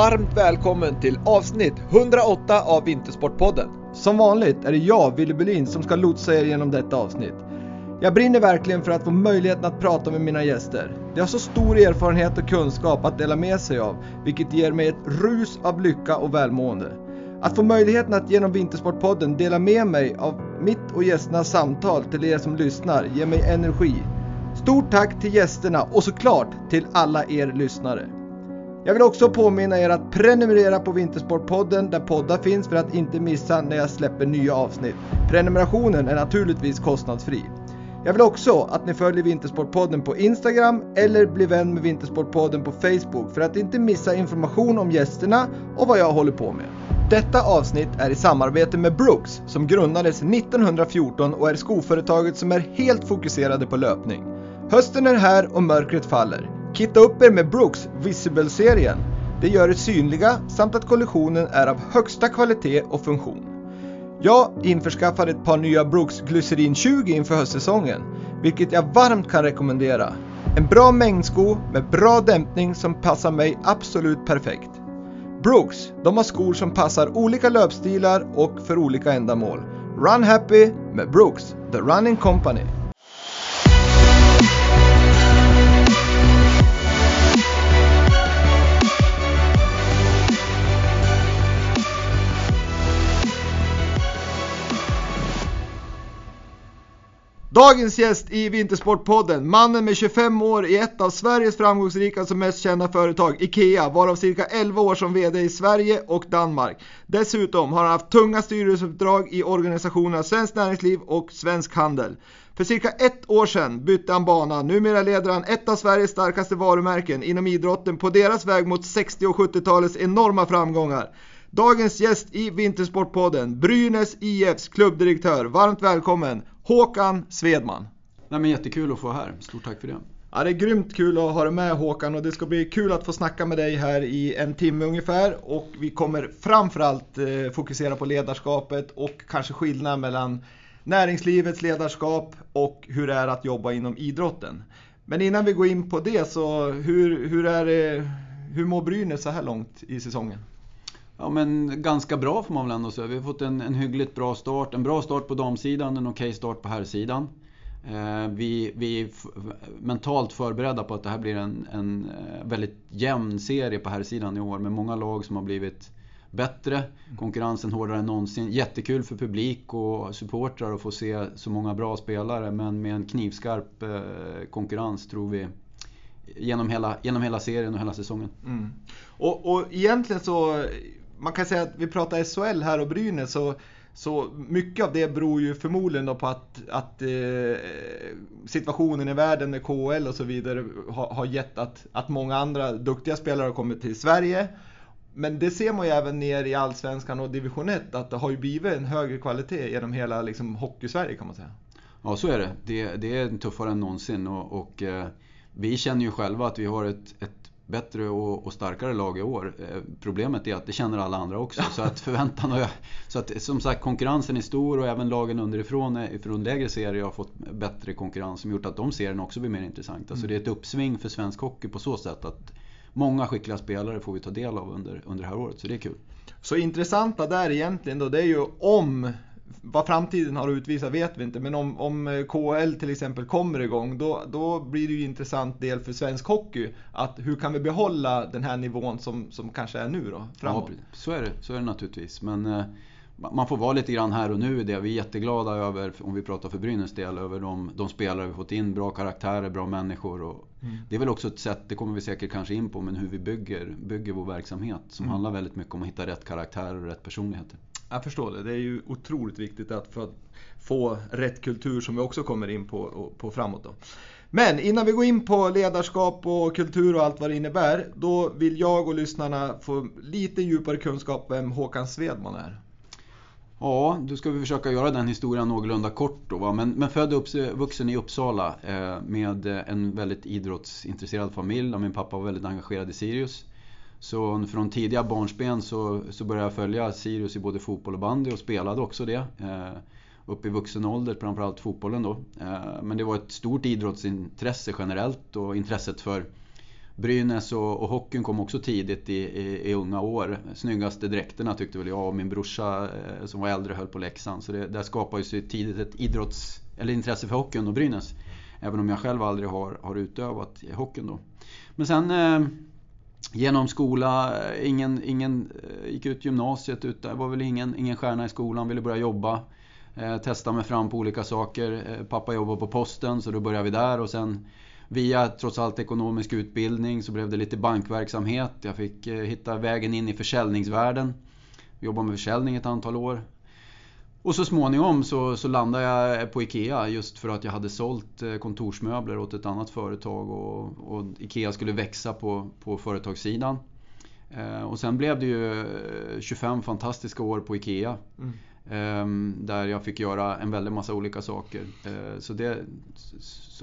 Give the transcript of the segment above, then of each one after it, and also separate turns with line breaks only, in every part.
varmt välkommen till avsnitt 108 av Vintersportpodden.
Som vanligt är det jag, Willy Bulin, som ska lotsa er genom detta avsnitt. Jag brinner verkligen för att få möjligheten att prata med mina gäster. De har så stor erfarenhet och kunskap att dela med sig av, vilket ger mig ett rus av lycka och välmående. Att få möjligheten att genom Vintersportpodden dela med mig av mitt och gästernas samtal till er som lyssnar ger mig energi. Stort tack till gästerna och såklart till alla er lyssnare. Jag vill också påminna er att prenumerera på Vintersportpodden där poddar finns för att inte missa när jag släpper nya avsnitt. Prenumerationen är naturligtvis kostnadsfri. Jag vill också att ni följer Vintersportpodden på Instagram eller blir vän med Vintersportpodden på Facebook för att inte missa information om gästerna och vad jag håller på med. Detta avsnitt är i samarbete med Brooks som grundades 1914 och är skoföretaget som är helt fokuserade på löpning. Hösten är här och mörkret faller. Kitta upp er med Brooks Visible-serien. Det gör er synliga samt att kollektionen är av högsta kvalitet och funktion. Jag införskaffade ett par nya Brooks Glycerin 20 inför höstsäsongen, vilket jag varmt kan rekommendera. En bra mängdsko med bra dämpning som passar mig absolut perfekt. Brooks, de har skor som passar olika löpstilar och för olika ändamål. Run happy med Brooks, the running company. Dagens gäst i Vintersportpodden, mannen med 25 år i ett av Sveriges framgångsrikaste och mest kända företag, IKEA, varav cirka 11 år som VD i Sverige och Danmark. Dessutom har han haft tunga styrelseuppdrag i organisationerna Svenskt Näringsliv och Svensk Handel. För cirka ett år sedan bytte han bana. Numera leder han ett av Sveriges starkaste varumärken inom idrotten på deras väg mot 60 och 70-talets enorma framgångar. Dagens gäst i Vintersportpodden, Brynäs IFs klubbdirektör. Varmt välkommen Håkan Svedman.
Nej, men jättekul att få vara här. Stort tack för det.
Ja, det är grymt kul att ha dig med Håkan och det ska bli kul att få snacka med dig här i en timme ungefär. Och vi kommer framförallt eh, fokusera på ledarskapet och kanske skillnaden mellan näringslivets ledarskap och hur det är att jobba inom idrotten. Men innan vi går in på det så hur, hur, är det, hur mår Brynäs så här långt i säsongen?
Ja men ganska bra får man väl ändå säga. Vi har fått en, en hyggligt bra start. En bra start på damsidan, en okej okay start på herrsidan. Eh, vi, vi är mentalt förberedda på att det här blir en, en eh, väldigt jämn serie på herrsidan i år med många lag som har blivit bättre. Konkurrensen hårdare än någonsin. Jättekul för publik och supportrar att få se så många bra spelare men med en knivskarp eh, konkurrens tror vi genom hela, genom hela serien och hela säsongen. Mm.
Och, och egentligen så man kan säga att vi pratar SHL här och Brynäs så, så mycket av det beror ju förmodligen på att, att eh, situationen i världen med KHL och så vidare har, har gett att, att många andra duktiga spelare har kommit till Sverige. Men det ser man ju även ner i Allsvenskan och Division 1 att det har ju blivit en högre kvalitet genom hela liksom, Hockeysverige kan man säga.
Ja så är det. Det, det är tuffare än någonsin och, och eh, vi känner ju själva att vi har ett, ett bättre och, och, starkare lag i år. Eh, problemet är att det känner alla andra också. Så att förväntan har Så att som sagt konkurrensen är stor och även lagen underifrån eh, från lägre serier har fått bättre konkurrens som gjort att de serierna också blir mer intressanta. Så mm. det är ett uppsving för svensk hockey på så sätt att många skickliga spelare får vi ta del av under, under det här året. Så det är kul.
Så intressanta där egentligen då, det är ju om vad framtiden har att utvisa vet vi inte, men om, om eh, KHL till exempel kommer igång, då, då blir det ju en intressant del för svensk hockey. Att hur kan vi behålla den här nivån som, som kanske är nu då, framåt?
Ja, så är det, så är det naturligtvis. Men eh, man får vara lite grann här och nu i det. Vi är jätteglada över, om vi pratar för Brynäs del, över de, de spelare vi fått in. Bra karaktärer, bra människor. Och mm. Det är väl också ett sätt, det kommer vi säkert kanske in på, men hur vi bygger, bygger vår verksamhet. Som mm. handlar väldigt mycket om att hitta rätt karaktärer och rätt personligheter.
Jag förstår det. Det är ju otroligt viktigt att för att få rätt kultur som vi också kommer in på, på framåt. Då. Men innan vi går in på ledarskap och kultur och allt vad det innebär. Då vill jag och lyssnarna få lite djupare kunskap om vem Håkan Svedman är.
Ja, då ska vi försöka göra den historien någorlunda kort då. Va? Men, men född och vuxen i Uppsala eh, med en väldigt idrottsintresserad familj. Min pappa var väldigt engagerad i Sirius. Så från tidiga barnsben så, så började jag följa Sirius i både fotboll och bandy och spelade också det. Eh, upp i vuxen ålder, framförallt fotbollen då. Eh, men det var ett stort idrottsintresse generellt och intresset för Brynäs och, och hockeyn kom också tidigt i, i, i, unga år. Snyggaste dräkterna tyckte väl jag och min brorsa eh, som var äldre höll på Leksand. Så det, där skapades ju tidigt ett idrotts, eller intresse för hockeyn och Brynäs. Även om jag själv aldrig har, har utövat hockeyn då. Men sen eh, genom skola, ingen, ingen eh, gick ut gymnasiet, utan, det var väl ingen, ingen stjärna i skolan, ville börja jobba. Eh, testa mig fram på olika saker. Eh, pappa jobbade på posten så då började vi där och sen via trots allt ekonomisk utbildning så blev det lite bankverksamhet. Jag fick eh, hitta vägen in i försäljningsvärlden. Jobbade med försäljning ett antal år. Och så småningom så, så landade jag på IKEA just för att jag hade sålt eh, kontorsmöbler åt ett annat företag och, och IKEA skulle växa på, på företagssidan. Eh, och sen blev det ju 25 fantastiska år på IKEA. Mm. Ehm, där jag fick göra en väldig massa olika saker. Så det,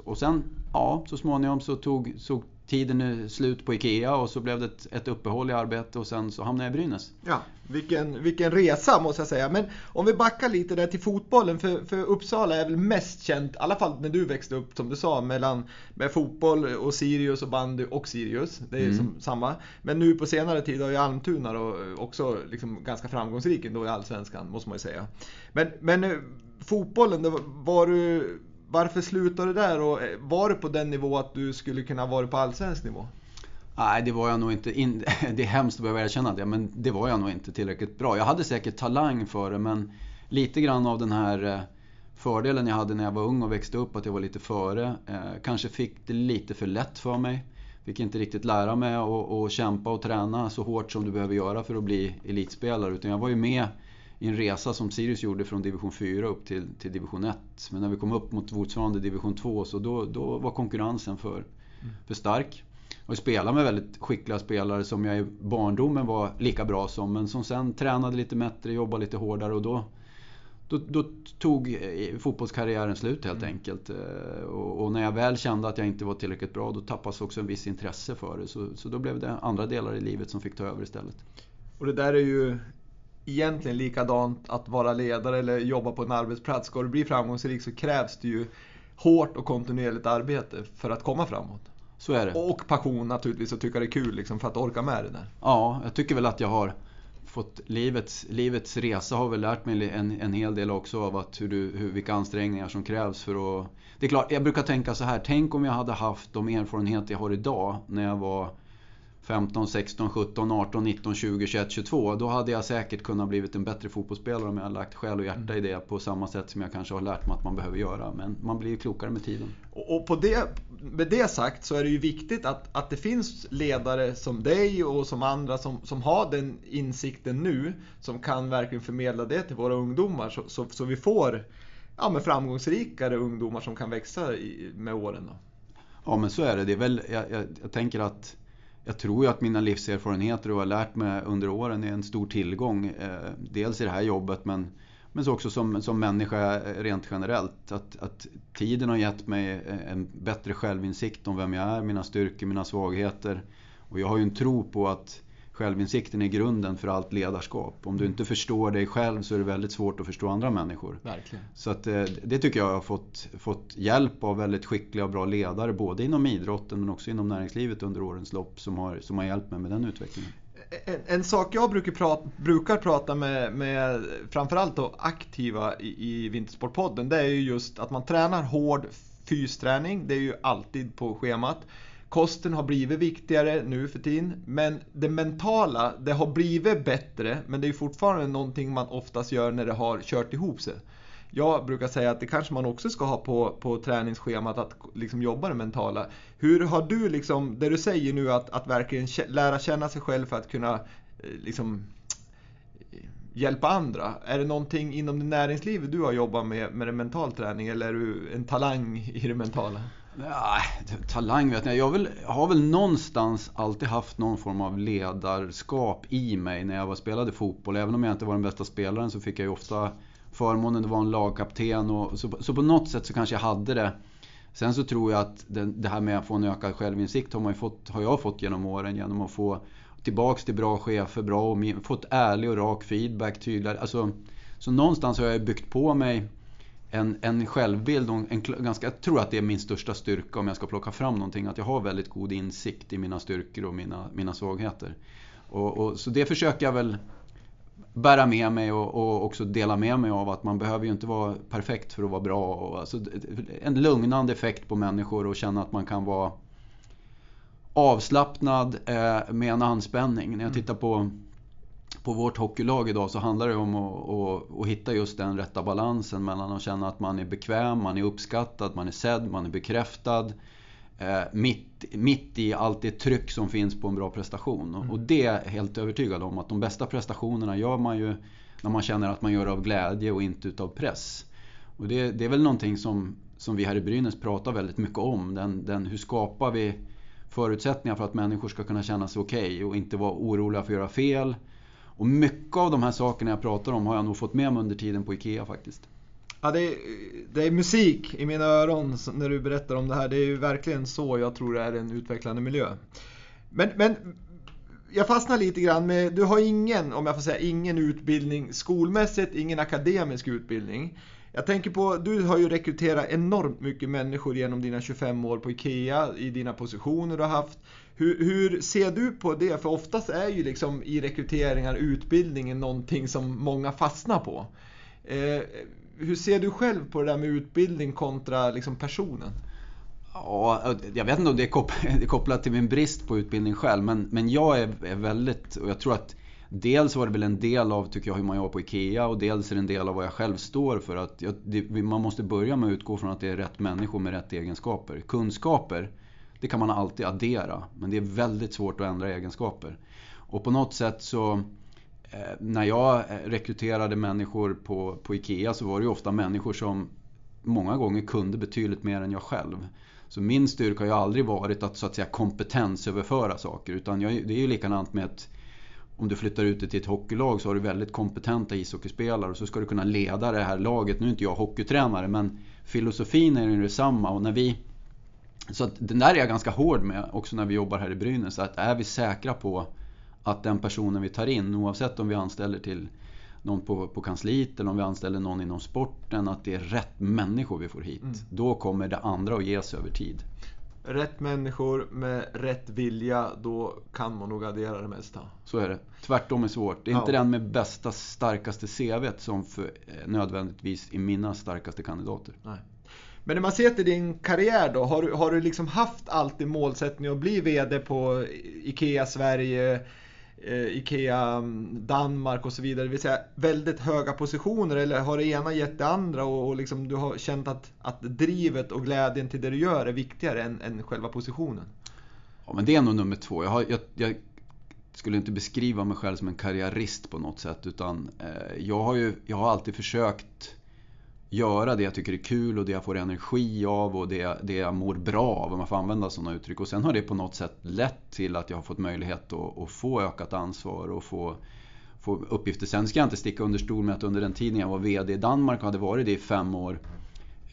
och sen, ja, så småningom så tog, så tiden slut på IKEA och så blev det ett, ett uppehåll i arbetet och sen så hamnade jag i Brynäs.
Ja, vilken, vilken resa måste jag säga. Men om vi backar lite där till fotbollen, för, för Uppsala är väl mest känt, i alla fall när du växte upp som du sa, mellan med fotboll och Sirius och bandy och Sirius. Det är mm. som samma. Men nu på senare tid har ju Almtuna då också liksom ganska framgångsrik ändå i Allsvenskan, måste man ju säga. Men, men eh, fotbollen, då var du varför slutade du där och eh, var du på den nivå att du skulle kunna vara på allsvensk nivå?
Nej, det var jag nog inte. det är hemskt att behöva erkänna det, men det var jag nog inte tillräckligt bra. Jag hade säkert talang för det, men lite grann av den här eh, fördelen jag hade när jag var ung och växte upp, att jag var lite före. Eh, kanske fick det lite för lätt för mig. Fick inte riktigt lära mig att kämpa och träna så hårt som du behöver göra för att bli elitspelare. Utan jag var ju med i en resa som Sirius gjorde från division 4 upp till, till division 1. Men när vi kom upp mot motsvarande division 2 så då, då var konkurrensen för, för stark. Och jag spelade med väldigt skickliga spelare som jag i barndomen var lika bra som men som sen tränade lite bättre, jobbade lite hårdare och då, då, då tog eh, fotbollskarriären slut helt mm. enkelt. Eh, och, och, när jag väl kände att jag inte var tillräckligt bra då tappades också en viss intresse för det. Så, så då blev det andra delar i livet som fick ta över istället.
Och det där är ju egentligen likadant att vara ledare eller jobba på en arbetsplats. Ska du bli framgångsrik så krävs det ju hårt och kontinuerligt arbete för att komma framåt.
Så är det.
Och passion naturligtvis och tycka det är kul liksom, för att orka med det där.
Ja, jag tycker väl att jag har fått livets, livets resa har väl lärt mig en, en hel del också av att hur du, hur, vilka ansträngningar som krävs för att... Det är klart, jag brukar tänka så här. Tänk om jag hade haft de erfarenheter jag har idag när jag var 15, 16, 17, 18, 19, 20, 21, 22. Då hade jag säkert kunnat blivit en bättre fotbollsspelare om jag hade lagt själ och hjärta i det på samma sätt som jag kanske har lärt mig att man behöver göra. Men man blir ju klokare med tiden.
Och på det, med det sagt så är det ju viktigt att, att det finns ledare som dig och som andra som, som har den insikten nu. Som kan verkligen förmedla det till våra ungdomar så, så, så vi får ja, men framgångsrikare ungdomar som kan växa i, med åren. Då.
Ja men så är det. det är väl, jag, jag, jag tänker att jag tror ju att mina livserfarenheter och jag har lärt mig under åren är en stor tillgång. Eh, dels i det här jobbet men, men också som, som människa eh, rent generellt. Att, att tiden har gett mig eh, en bättre självinsikt om vem jag är, mina styrkor, mina svagheter. Och jag har ju en tro på att Självinsikten är grunden för allt ledarskap. Om du inte förstår dig själv så är det väldigt svårt att förstå andra människor.
Verkligen.
Så att, eh, det tycker jag har fått, fått hjälp av väldigt skickliga och bra ledare både inom idrotten men också inom näringslivet under årens lopp som har, som har hjälpt mig med den utvecklingen.
En, en sak jag brukar prata, brukar prata med, med framförallt då aktiva i, i Vintersportpodden det är ju just att man tränar hård fysträning. Det är ju alltid på schemat. Kosten har blivit viktigare nu för tiden, men det mentala, det har blivit bättre, men det är fortfarande någonting man oftast gör när det har kört ihop sig. Jag brukar säga att det kanske man också ska ha på, på träningsschemat, att liksom jobba det mentala. Hur har du, liksom, det du säger nu, att, att verkligen lära känna sig själv för att kunna eh, liksom, hjälpa andra. Är det någonting inom det näringslivet du har jobbat med, med en mental träning, eller är du en talang i det mentala?
Nej, talang vet jag Jag väl, har väl någonstans alltid haft någon form av ledarskap i mig när jag var, spelade fotboll. Även om jag inte var den bästa spelaren så fick jag ju ofta förmånen att vara en lagkapten. Och, så, så på något sätt så kanske jag hade det. Sen så tror jag att det, det här med att få en ökad självinsikt har, man fått, har jag fått genom åren genom att få tillbaks till bra chefer, bra och fått ärlig och rak feedback, tydligare. Alltså, så någonstans har jag byggt på mig en, en självbild och en, ganska, jag tror att det är min största styrka om jag ska plocka fram någonting. Att jag har väldigt god insikt i mina styrkor och mina, mina svagheter. Och, och, så det försöker jag väl bära med mig och, och, också dela med mig av att man behöver ju inte vara perfekt för att vara bra. Och, alltså, en lugnande effekt på människor och känna att man kan vara avslappnad eh, med en anspänning. När jag mm. tittar på, på vårt hockeylag idag så handlar det om att, att, att, hitta just den rätta balansen mellan att känna att man är bekväm, man är uppskattad, man är sedd, man är bekräftad. Eh, mitt, mitt i allt det tryck som finns på en bra prestation. Mm. Och det är jag helt övertygad om att de bästa prestationerna gör man ju när man känner att man gör av glädje och inte utav press. Och det, det är väl någonting som, som vi här i Brynäs pratar väldigt mycket om. Den, den, hur skapar vi förutsättningar för att människor ska kunna känna sig okej okay och inte vara oroliga för att göra fel. Och mycket av de här sakerna jag pratar om har jag nog fått med mig under tiden på IKEA faktiskt.
Ja, det, är, det är musik i mina öron när du berättar om det här. Det är ju verkligen så jag tror det är en utvecklande miljö. Men, men jag fastnar lite grann med, du har ingen, om jag får säga, ingen utbildning skolmässigt, ingen akademisk utbildning. Jag tänker på, du har ju rekryterat enormt mycket människor genom dina 25 år på IKEA i dina positioner du har haft. Hur, hur, ser du på det? För oftast är ju liksom i rekryteringar utbildningen någonting som många fastnar på. Eh, hur ser du själv på det där med utbildning kontra liksom personen?
Ja, jag vet inte om det är kopplat till min brist på utbildning själv, men, men jag är, är väldigt, och jag tror att Dels var det väl en del av, tycker jag, hur man jobbar på IKEA och dels är det en del av vad jag själv står för. Att jag, det, man måste börja med att utgå från att det är rätt människor med rätt egenskaper. Kunskaper, det kan man alltid addera, men det är väldigt svårt att ändra egenskaper. Och på något sätt så, eh, när jag rekryterade människor på, på IKEA så var det ju ofta människor som många gånger kunde betydligt mer än jag själv. Så min styrka har ju aldrig varit att så att säga kompetensöverföra saker. Utan jag, det är ju likadant med ett om du flyttar ut det till ett hockeylag så har du väldigt kompetenta ishockeyspelare och så ska du kunna leda det här laget. Nu är inte jag hockeytränare men filosofin är ju detsamma och när vi så att den där är jag ganska hård med också när vi jobbar här i Brynäs. Att är vi säkra på att den personen vi tar in, oavsett om vi anställer till någon på, på kansliet eller om vi anställer någon inom sporten, att det är rätt människor vi får hit. Mm. Då kommer det andra att ges över tid
rätt människor med rätt vilja, då kan man nog addera det mesta.
Så är det. Tvärtom är svårt. Det är ja. inte den med bästa, starkaste CV som för, eh, nödvändigtvis är mina starkaste kandidater. Nej.
Men när man ser till din karriär då, har du, har du liksom haft alltid målsättning att bli VD på IKEA Sverige, Eh, IKEA mm, Danmark och så vidare. Det vill säga väldigt höga positioner eller har det ena gett det andra och, och liksom du har känt att, att drivet och glädjen till det du gör är viktigare än, än själva positionen?
Ja men det är nog nummer två. Jag, har, jag, jag skulle inte beskriva mig själv som en karriärist på något sätt utan eh, jag, har ju, jag har alltid försökt göra det jag tycker är kul och det jag får energi av och det, det jag mår bra av, om man får använda sådana uttryck. Och sen har det på något sätt lett till att jag har fått möjlighet att, att få ökat ansvar och få, få uppgifter. Sen ska jag inte sticka under stol med att under den tiden jag var VD i Danmark och hade varit det i fem år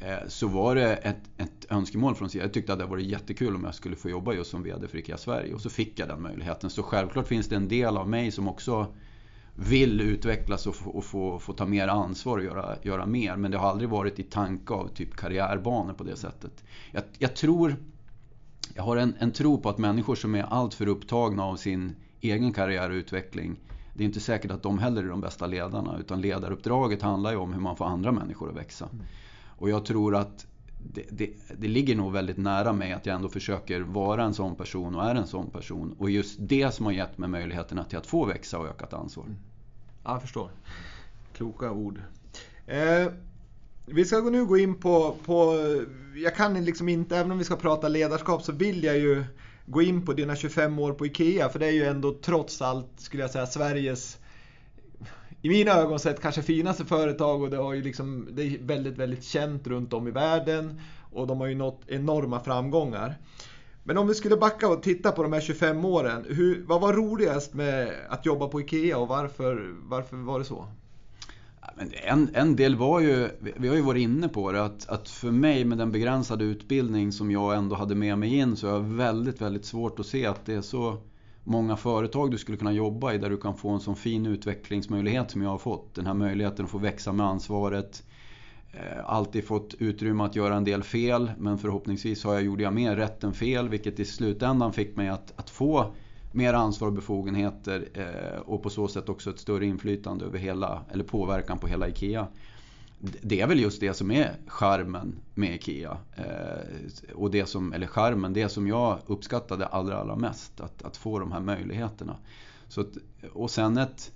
eh, så var det ett, ett önskemål från sidan. Jag tyckte att det hade varit jättekul om jag skulle få jobba just som VD för IKEA Sverige och så fick jag den möjligheten. Så självklart finns det en del av mig som också vill utvecklas och, få, och få, få, ta mer ansvar och göra, göra mer. Men det har aldrig varit i tanke av typ karriärbanor på det sättet. Jag, jag tror, jag har en, en, tro på att människor som är alltför upptagna av sin egen karriär och utveckling det är inte säkert att de heller är de bästa ledarna utan ledaruppdraget handlar ju om hur man får andra människor att växa. Mm. Och jag tror att det, det, det, ligger nog väldigt nära mig att jag ändå försöker vara en sån person och är en sån person. Och just det som har gett mig möjligheterna till att få växa och ökat ansvar. Mm.
Ja, jag förstår. Kloka ord. Eh, vi ska nu gå in på, på, jag kan liksom inte, även om vi ska prata ledarskap så vill jag ju gå in på dina 25 år på IKEA. För det är ju ändå trots allt, skulle jag säga, Sveriges i mina ögon sett kanske finaste företag och det, har ju liksom, det är väldigt, väldigt känt runt om i världen och de har ju nått enorma framgångar. Men om vi skulle backa och titta på de här 25 åren, hur, vad var roligast med att jobba på IKEA och varför, varför var det så?
En, en del var ju, vi har ju varit inne på det, att, att för mig med den begränsade utbildning som jag ändå hade med mig in så är det väldigt, väldigt svårt att se att det är så många företag du skulle kunna jobba i där du kan få en sån fin utvecklingsmöjlighet som jag har fått. Den här möjligheten att få växa med ansvaret. Eh, alltid fått utrymme att göra en del fel men förhoppningsvis har jag, gjorde jag mer rätt än fel vilket i slutändan fick mig att, att få mer ansvar och befogenheter eh, och på så sätt också ett större inflytande över hela, eller påverkan på hela IKEA. Det är väl just det som är charmen med IKEA. Eh, och det som, eller charmen, det som jag uppskattade allra, allra mest. Att, att få de här möjligheterna. Så att, och sen ett,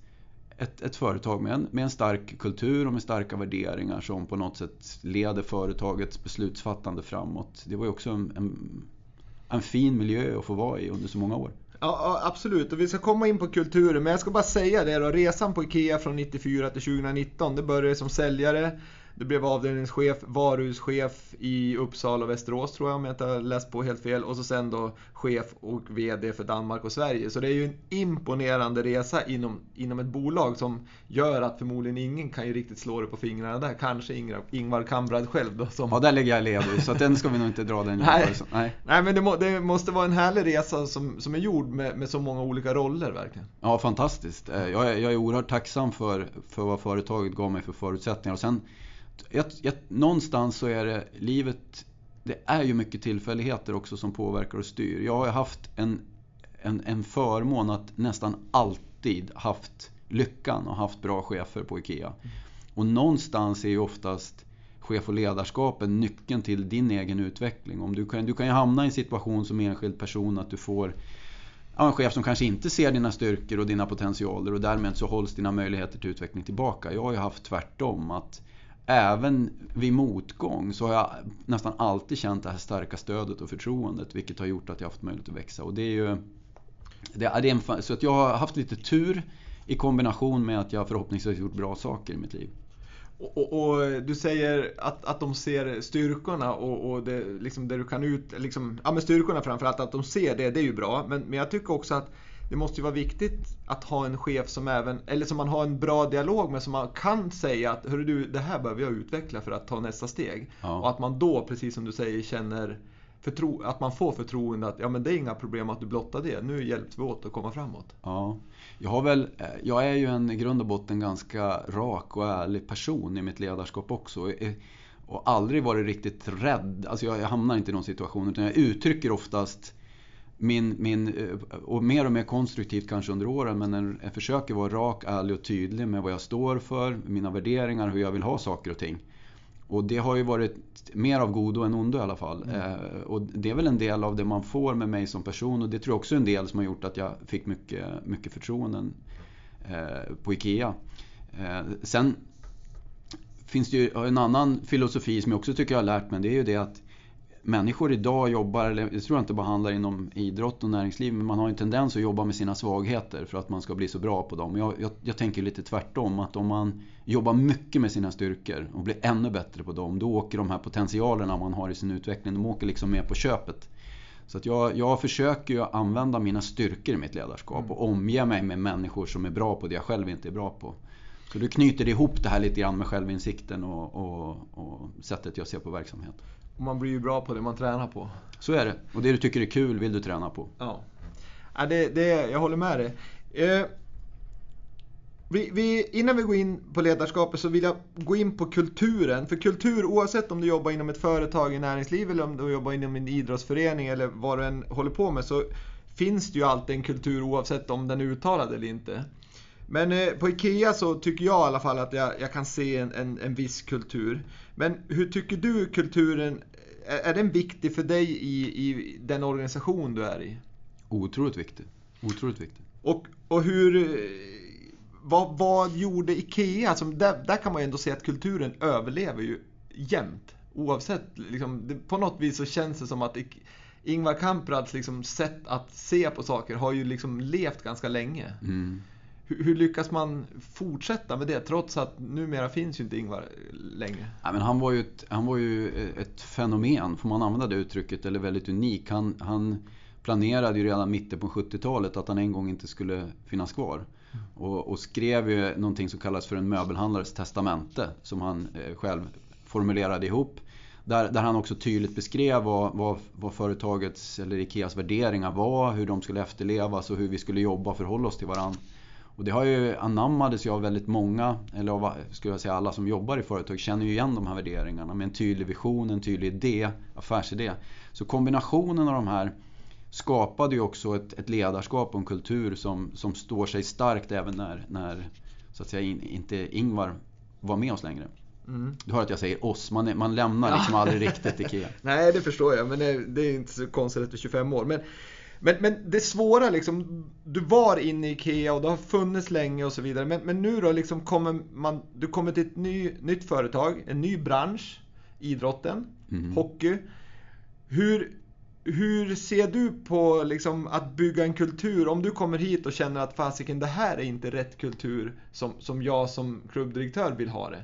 ett, ett företag med en, med en stark kultur och med starka värderingar som på något sätt leder företagets beslutsfattande framåt. Det var ju också en, en, en fin miljö att få vara i under så många år.
Ja, absolut. Och vi ska komma in på kulturen. Men jag ska bara säga det då. Resan på IKEA från 94 till 2019. Det började som säljare. Du blev avdelningschef, varuhuschef i Uppsala och Västerås tror jag om jag inte har läst på helt fel. Och så sen då chef och VD för Danmark och Sverige. Så det är ju en imponerande resa inom, inom ett bolag som gör att förmodligen ingen kan ju riktigt slå det på fingrarna där. Kanske Ingvar, Ingvar Kamprad själv då. Som...
Ja, där lägger jag led så den ska vi nog inte dra den
Nej. Nej. Nej, men det, må, det, måste vara en härlig resa som, som är gjord med, med så många olika roller verkligen.
Ja, fantastiskt. Eh, jag är, jag är oerhört tacksam för, för vad företaget gav mig för förutsättningar. Och sen jag, jag, någonstans så är det livet, det är ju mycket tillfälligheter också som påverkar och styr. Jag har haft en, en, en förmån att nästan alltid haft lyckan och haft bra chefer på IKEA. Och någonstans är ju oftast chef och ledarskapen nyckeln till din egen utveckling. Om du, kan, du kan ju hamna i en situation som enskild person att du får ja, en chef som kanske inte ser dina styrkor och dina potentialer och därmed så hålls dina möjligheter till utveckling tillbaka. Jag har ju haft tvärtom. att även vid motgång så har jag nästan alltid känt det här starka stödet och förtroendet vilket har gjort att jag haft möjlighet att växa. Och det är ju, det är en, så att jag har haft lite tur i kombination med att jag förhoppningsvis gjort bra saker i mitt liv.
Och, och, och, du säger att, att de ser styrkorna och, och det, liksom det du kan ut... Liksom, ja men styrkorna framförallt, att de ser det, det är ju bra. Men, men jag tycker också att det måste ju vara viktigt att ha en chef som även, eller som man har en bra dialog med, som man kan säga att Hörru du, det här behöver jag utveckla för att ta nästa steg. Ja. Och att man då, precis som du säger, känner förtro, att man får förtroende att ja men det är inga problem att du blottar det. Nu hjälps vi åt att komma framåt.
Ja. Jag, har väl, jag är ju en i grund och botten ganska rak och ärlig person i mitt ledarskap också. Och aldrig varit riktigt rädd. Alltså jag, jag hamnar inte i någon situation utan jag uttrycker oftast min, min, eh, och mer och mer konstruktivt kanske under åren, men jag försöker vara rak, ärlig och tydlig med vad jag står för, mina värderingar, hur jag vill ha saker och ting. Och det har ju varit mer av godo än ondo i alla fall. Mm. Eh, och det är väl en del av det man får med mig som person och det tror jag också är en del som har gjort att jag fick mycket, mycket förtroenden eh, på IKEA. Eh, sen finns det ju en annan filosofi som jag också tycker jag har lärt mig. Det är ju det att människor idag jobbar, eller det tror jag inte bara handlar inom idrott och näringsliv, men man har en tendens att jobba med sina svagheter för att man ska bli så bra på dem. Jag, jag, jag, tänker lite tvärtom, att om man jobbar mycket med sina styrkor och blir ännu bättre på dem, då åker de här potentialerna man har i sin utveckling, de åker liksom med på köpet. Så att jag, jag försöker ju använda mina styrkor i mitt ledarskap och omge mig med människor som är bra på det jag själv inte är bra på. Så du knyter ihop det här lite grann med självinsikten och, och, och sättet jag ser på verksamhet.
Och man blir ju bra på det man tränar på.
Så är det. Och det du tycker är kul vill du träna på.
Ja. ja det, det, jag håller med dig. Eh, vi, vi, innan vi går in på ledarskapet så vill jag gå in på kulturen. För kultur, oavsett om du jobbar inom ett företag i näringsliv eller om du jobbar inom en idrottsförening eller vad du än håller på med så finns det ju alltid en kultur oavsett om den är uttalad eller inte. Men eh, på IKEA så tycker jag i alla fall att jag, jag kan se en, en, en, viss kultur. Men hur tycker du kulturen, är, den viktig för dig i, i den organisation du är i?
Otroligt viktig. Otroligt viktig.
Och, och hur, vad, vad gjorde IKEA? Alltså, där, där kan man ju ändå se att kulturen överlever ju jämt. Oavsett, liksom, det, på något vis så känns det som att Ingvar Kamprads liksom, sätt att se på saker har ju liksom levt ganska länge. Mm. Hur, hur, lyckas man fortsätta med det trots att numera finns ju inte Ingvar längre?
Ja, men han, var ju ett, han var ju ett fenomen, får man använda det uttrycket, eller väldigt unik. Han, han planerade ju redan mitten på 70-talet att han en gång inte skulle finnas kvar. Mm. Och, och, skrev ju någonting som kallas för en möbelhandlares testamente som han eh, själv formulerade ihop. Där, där, han också tydligt beskrev vad, vad, vad, företagets eller Ikeas värderingar var, hur de skulle efterlevas och hur vi skulle jobba och förhålla oss till varandra. Och det har ju anammades ju av väldigt många, eller av skulle jag säga alla som jobbar i företag, känner ju igen de här värderingarna med en tydlig vision, en tydlig idé, affärsidé. Så kombinationen av de här skapade ju också ett, ett ledarskap och en kultur som, som står sig starkt även när, när så att säga, in, inte Ingvar var med oss längre. Mm. Du hör att jag säger oss, man, man lämnar liksom aldrig riktigt IKEA.
Nej, det förstår jag, men det, det är inte så konstigt efter 25 år. Men, men, men det svåra liksom, du var inne i IKEA och det har funnits länge och så vidare. Men, men nu då liksom kommer man, du kommer till ett ny, nytt företag, en ny bransch, idrotten, mm. hockey. Hur, hur ser du på liksom, att bygga en kultur? Om du kommer hit och känner att fasiken, det här är inte rätt kultur som, som jag som klubbdirektör vill ha det.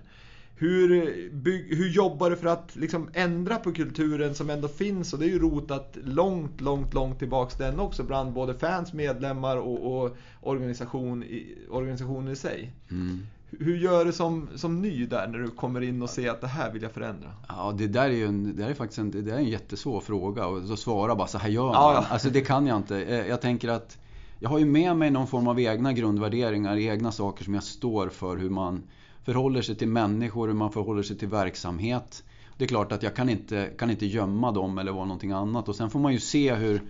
Hur, bygg, hur jobbar du för att liksom ändra på kulturen som ändå finns? Och det är ju rotat långt, långt, långt tillbaks den också bland både fans, medlemmar och, och organisation i, organisationen i sig. Mm. Hur gör du som, som ny där när du kommer in och ser att det här vill jag förändra?
Ja, det där är ju en, det där är faktiskt en, det är en jättesvår fråga och så svara bara så här gör man. Ja, ja. Alltså det kan jag inte. Eh, jag tänker att jag har ju med mig någon form av egna grundvärderingar, egna saker som jag står för. Hur man förhåller sig till människor, hur man förhåller sig till verksamhet. Det är klart att jag kan inte, kan inte gömma dem eller vara någonting annat. Och sen får man ju se hur,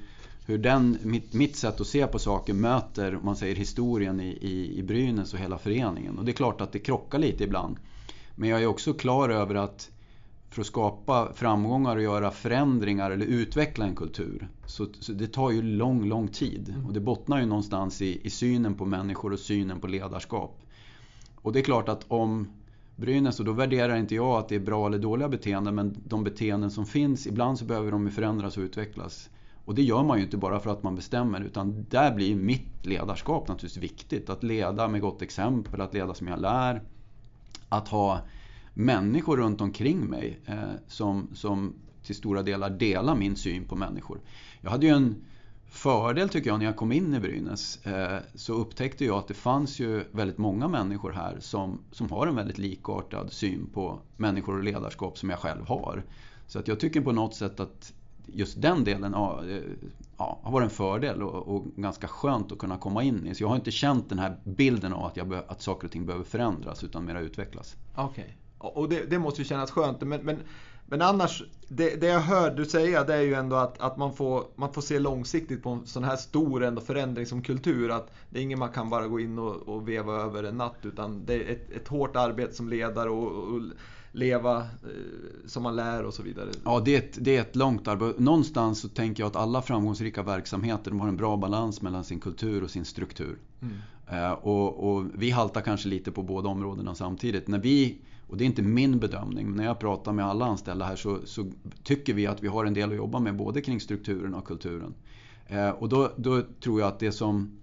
hur den, mitt, mitt sätt att se på saker möter, man säger historien i, i, i Brynäs och hela föreningen. Och det är klart att det krockar lite ibland. Men jag är också klar över att för att skapa framgångar och göra förändringar eller utveckla en kultur. Så, så det tar ju lång, lång tid. Mm. Och det bottnar ju någonstans i, i synen på människor och synen på ledarskap. Och det är klart att om Brynäs, och då värderar inte jag att det är bra eller dåliga beteenden, men de beteenden som finns, ibland så behöver de förändras och utvecklas. Och det gör man ju inte bara för att man bestämmer, utan där blir mitt ledarskap naturligtvis viktigt. Att leda med gott exempel, att leda som jag lär. Att ha människor runt omkring mig eh, som, som till stora delar delar min syn på människor. Jag hade ju en fördel tycker jag när jag kom in i Brynäs eh, så upptäckte jag att det fanns ju väldigt många människor här som, som har en väldigt likartad syn på människor och ledarskap som jag själv har. Så att jag tycker på något sätt att just den delen ja, eh, har varit en fördel och, och, ganska skönt att kunna komma in i. Så jag har inte känt den här bilden av att, jag att saker och ting behöver förändras utan mera utvecklas.
Okej, okay. och det, det, måste ju kännas skönt. Men, men men annars, det, det jag hör du säga det är ju ändå att, att man, får, man får se långsiktigt på en sån här stor ändå förändring som kultur. Att det är inget man kan bara gå in och, och veva över en natt. Utan det är ett, ett hårt arbete som ledare och, och leva eh, som man lär och så vidare.
Ja, det är, ett, det är ett långt arbete. Någonstans så tänker jag att alla framgångsrika verksamheter de har en bra balans mellan sin kultur och sin struktur. Mm. Eh, och, och, vi haltar kanske lite på båda områdena samtidigt. När vi och det är inte min bedömning, men när jag pratar med alla anställda här så, så, tycker vi att vi har en del att jobba med både kring strukturen och kulturen. Eh, och då, då, tror jag att det som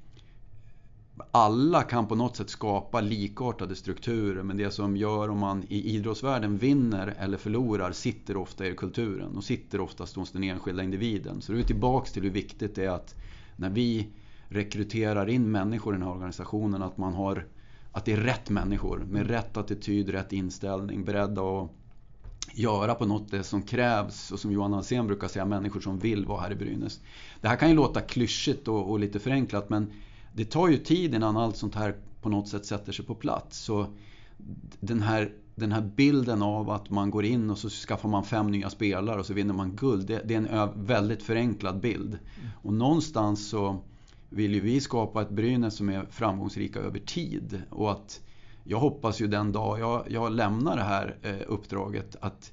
alla kan på något sätt skapa likartade strukturer men det som gör om man i idrottsvärlden vinner eller förlorar sitter ofta i kulturen och sitter oftast hos den enskilda individen. Så då är vi tillbaks till hur viktigt det är att när vi rekryterar in människor i den här organisationen att man har att det är rätt människor med rätt attityd, rätt inställning, beredda att göra på något det som krävs och som Johan Alsen brukar säga, människor som vill vara här i Brynäs. Det här kan ju låta klyschigt och, och, lite förenklat men det tar ju tid innan allt sånt här på något sätt sätter sig på plats. Så den här, den här bilden av att man går in och så skaffar man fem nya spelare och så vinner man guld, det, det är en väldigt förenklad bild. Mm. Och någonstans så vill ju vi skapa ett Brynäs som är framgångsrika över tid. Och att jag hoppas ju den dag jag, jag lämnar det här eh, uppdraget att,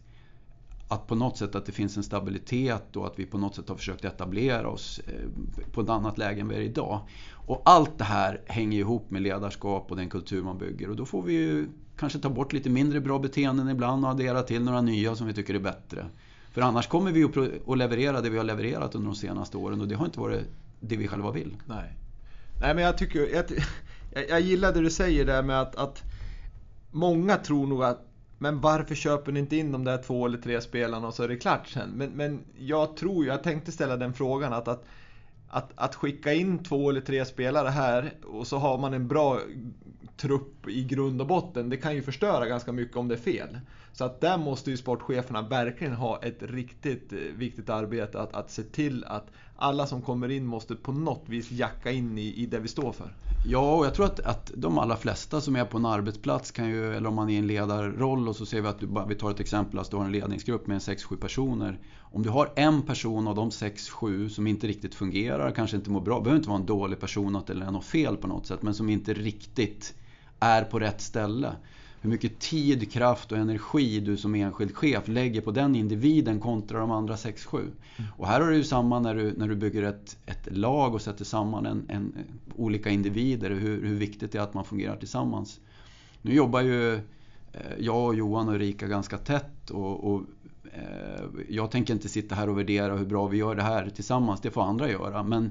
att på något sätt att det finns en stabilitet och att vi på något sätt har försökt etablera oss eh, på ett annat läge än vi är idag. Och allt det här hänger ihop med ledarskap och den kultur man bygger. Och då får vi ju kanske ta bort lite mindre bra beteenden ibland och addera till några nya som vi tycker är bättre. För annars kommer vi att leverera det vi har levererat under de senaste åren och det har inte varit det vi själva vill.
Nej, Nej men jag tycker, jag, jag gillar det du säger där med att, att många tror nog att men varför köper ni inte in de där två eller tre spelarna och så är det klart sen? Men, men jag tror jag tänkte ställa den frågan att, att, att, att skicka in två eller tre spelare här och så har man en bra trupp i grund och botten, det kan ju förstöra ganska mycket om det är fel. Så att där måste ju sportcheferna verkligen ha ett riktigt eh, viktigt arbete att, att se till att alla som kommer in måste på något vis jacka in i, i det vi står för.
Ja, och jag tror att, att de allra flesta som är på en arbetsplats kan ju, eller om man är i en ledarroll och så ser vi att du, vi tar ett exempel, att du har en ledningsgrupp med 6-7 personer. Om du har en person av de 6-7 som inte riktigt fungerar, kanske inte mår bra, behöver inte vara en dålig person eller något fel på något sätt, men som inte riktigt är på rätt ställe hur mycket tid, kraft och energi du som enskild chef lägger på den individen kontra de andra 6-7. Mm. Och här har du ju samma när du, när du bygger ett, ett lag och sätter samman en, en, olika individer, hur, hur viktigt det är att man fungerar tillsammans. Nu jobbar ju eh, jag och Johan och Erika ganska tätt och, och eh, jag tänker inte sitta här och värdera hur bra vi gör det här tillsammans, det får andra göra. Men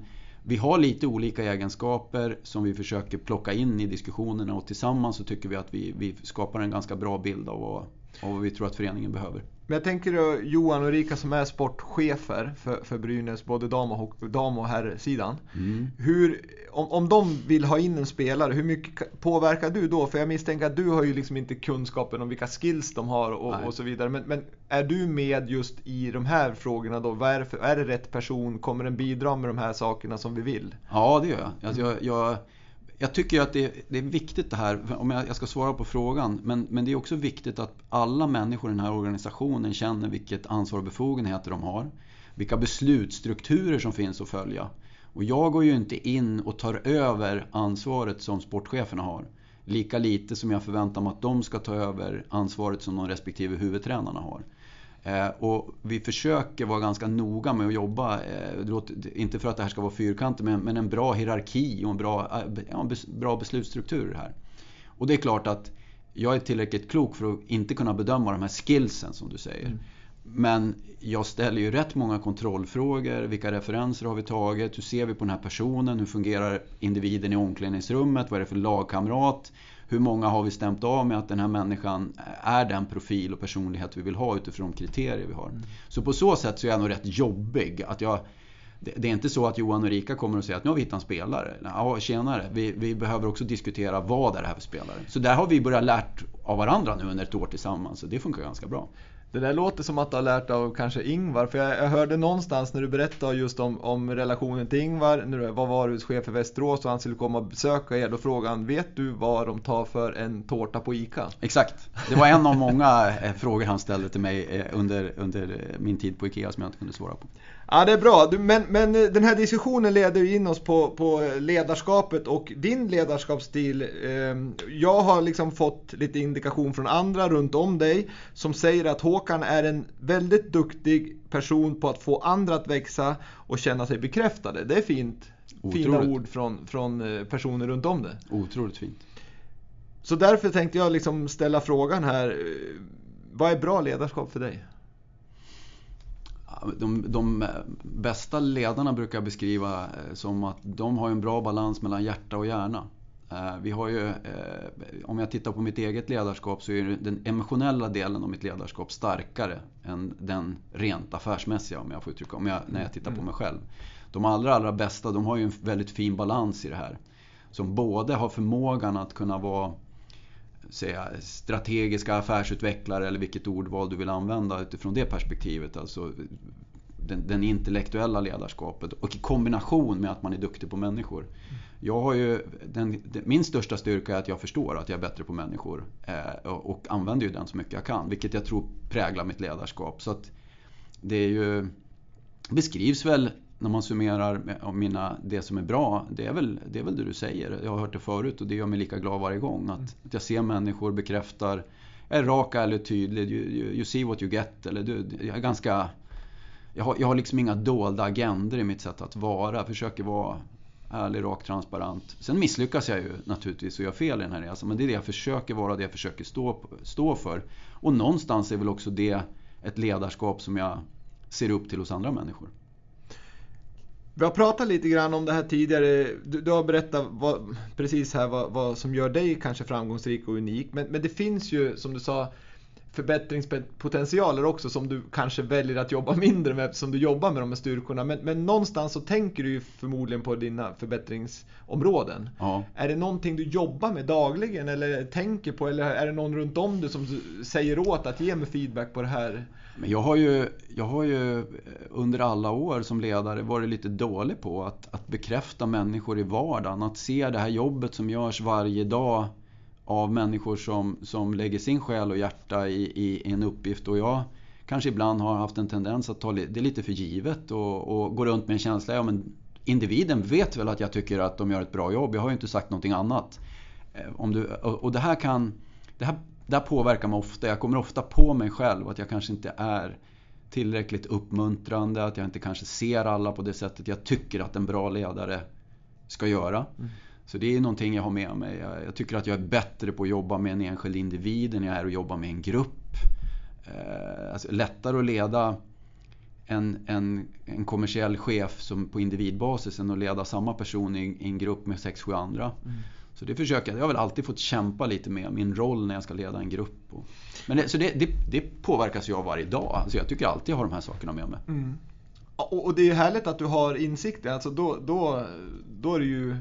vi har lite olika egenskaper som vi försöker plocka in i diskussionerna och tillsammans så tycker vi att vi, vi skapar en ganska bra bild av vad, av vad vi tror att föreningen behöver.
Men jag tänker då Johan och Rika som är sportchefer för, för Brynäs, både dam och, dam och herrsidan. Mm. Hur, om, om de vill ha in en spelare, hur mycket påverkar du då? För jag misstänker att du har ju liksom inte kunskapen om vilka skills de har och, och så vidare. Men, men, är du med just i de här frågorna då? Vad är, det för, är det rätt person? Kommer den bidra med de här sakerna som vi vill?
Ja, det gör jag. Alltså jag, jag jag tycker att det, det, är viktigt det här, om jag, jag, ska svara på frågan, men, men det är också viktigt att alla människor i den här organisationen känner vilket ansvar och befogenheter de har. Vilka beslutsstrukturer som finns att följa. Och jag går ju inte in och tar över ansvaret som sportcheferna har. Lika lite som jag förväntar mig att de ska ta över ansvaret som de respektive huvudtränarna har. Eh, och vi försöker vara ganska noga med att jobba, eh, inte för att det här ska vara fyrkantigt, men en bra hierarki och en bra, eh, ja, bra beslutsstruktur här. Och det är klart att jag är tillräckligt klok för att inte kunna bedöma de här skillsen som du säger. Mm. Men jag ställer ju rätt många kontrollfrågor. Vilka referenser har vi tagit? Hur ser vi på den här personen? Hur fungerar individen i omklädningsrummet? Vad är det för lagkamrat? Hur många har vi stämt av med att den här människan är den profil och personlighet vi vill ha utifrån de kriterier vi har. Mm. Så på så sätt så är jag nog rätt jobbig. Att jag, det är inte så att Johan och Rika kommer och säger att nu har vi hittat en spelare. Ja, tjenare, vi, vi behöver också diskutera vad är det här för spelare. Så där har vi börjat lärt av varandra nu under ett år tillsammans. Så det funkar ganska bra.
Det där låter som att du har lärt av kanske Ingvar, för jag, jag hörde någonstans när du berättade just om, om relationen till Ingvar, när du var varuhuschef för Västerås och han skulle komma och besöka er, då frågade han, vet du vad de tar för en tårta på ICA?
Exakt, det var en av många eh, frågor han ställde till mig eh, under, under min tid på IKEA som jag inte kunde svara på.
Ja, det är bra. Men, men eh, den här diskussionen leder ju in oss på, på ledarskapet och din ledarskapsstil. Ehm, jag har liksom fått lite indikation från andra runt om dig som säger att Håkan är en väldigt duktig person på att få andra att växa och känna sig bekräftade. Det är fint. Otroligt. Fina ord från, från eh, personer runt om det.
Otroligt fint.
Så därför tänkte jag liksom ställa frågan här. Eh, vad är bra ledarskap för dig?
De, de bästa ledarna brukar beskriva eh, som att de har en bra balans mellan hjärta och hjärna. Eh, vi har ju, eh, om jag tittar på mitt eget ledarskap så är den emotionella delen av mitt ledarskap starkare än den rent affärsmässiga om jag får uttrycka om jag, när jag tittar på mig själv. De allra, allra bästa de har ju en väldigt fin balans i det här. Som både har förmågan att kunna vara säga, strategiska affärsutvecklare eller vilket ordval du vill använda utifrån det perspektivet. Alltså den, den, intellektuella ledarskapet och i kombination med att man är duktig på människor. Jag har ju, den, min största styrka är att jag förstår att jag är bättre på människor eh, och, och använder ju den så mycket jag kan. Vilket jag tror präglar mitt ledarskap. Så att det är ju, beskrivs väl när man summerar mina, det som är bra, det är, väl, det är väl det du säger. Jag har hört det förut och det gör mig lika glad varje gång. Att, mm. att jag ser människor, bekräftar, är rak, ärlig tydlig. You, you, you, see what you get. Eller du, jag är ganska... Jag har, jag har liksom inga dolda agender i mitt sätt att vara. Jag försöker vara ärlig, rak, transparent. Sen misslyckas jag ju naturligtvis och gör fel i den här resan. Men det är det jag försöker vara, det jag försöker stå, stå för. Och någonstans är väl också det ett ledarskap som jag ser upp till hos andra människor.
Vi har pratat lite grann om det här tidigare. Du, du har berättat vad, precis här vad, vad, som gör dig kanske framgångsrik och unik. Men, men det finns ju, som du sa, förbättringspotentialer också som du kanske väljer att jobba mindre med eftersom du jobbar med de här styrkorna. Men, men någonstans så tänker du ju förmodligen på dina förbättringsområden.
Ja.
Är det någonting du jobbar med dagligen eller tänker på eller är det någon runt om dig som säger åt att ge mig feedback på det här?
Men jag har, ju, jag har ju under alla år som ledare varit lite dålig på att, att bekräfta människor i vardagen. Att se det här jobbet som görs varje dag av människor som, som lägger sin själ och hjärta i, i en uppgift. Och jag kanske ibland har haft en tendens att ta det lite för givet och, och gå runt med en känsla, ja men individen vet väl att jag tycker att de gör ett bra jobb. Jag har ju inte sagt någonting annat. Eh, om du, och det här kan... Det här, det här påverkar mig ofta. Jag kommer ofta på mig själv att jag kanske inte är tillräckligt uppmuntrande, att jag inte kanske ser alla på det sättet jag tycker att en bra ledare ska göra. Mm. Så det är någonting jag har med mig. Jag tycker att jag är bättre på att jobba med en enskild individ än jag är att jobba med en grupp. Eh, alltså, lättare att leda en, en, en kommersiell chef som på individbasis än att leda samma person i, i en grupp med 6-7 andra. Mm. Så det försöker jag. Jag har väl alltid fått kämpa lite med min roll när jag ska leda en grupp. Men det, så det, det, det påverkas jag varje dag. Alltså jag tycker alltid jag har de här sakerna med mig. Mm.
Och, det är härligt att du har insikter. Alltså då, då, då är det ju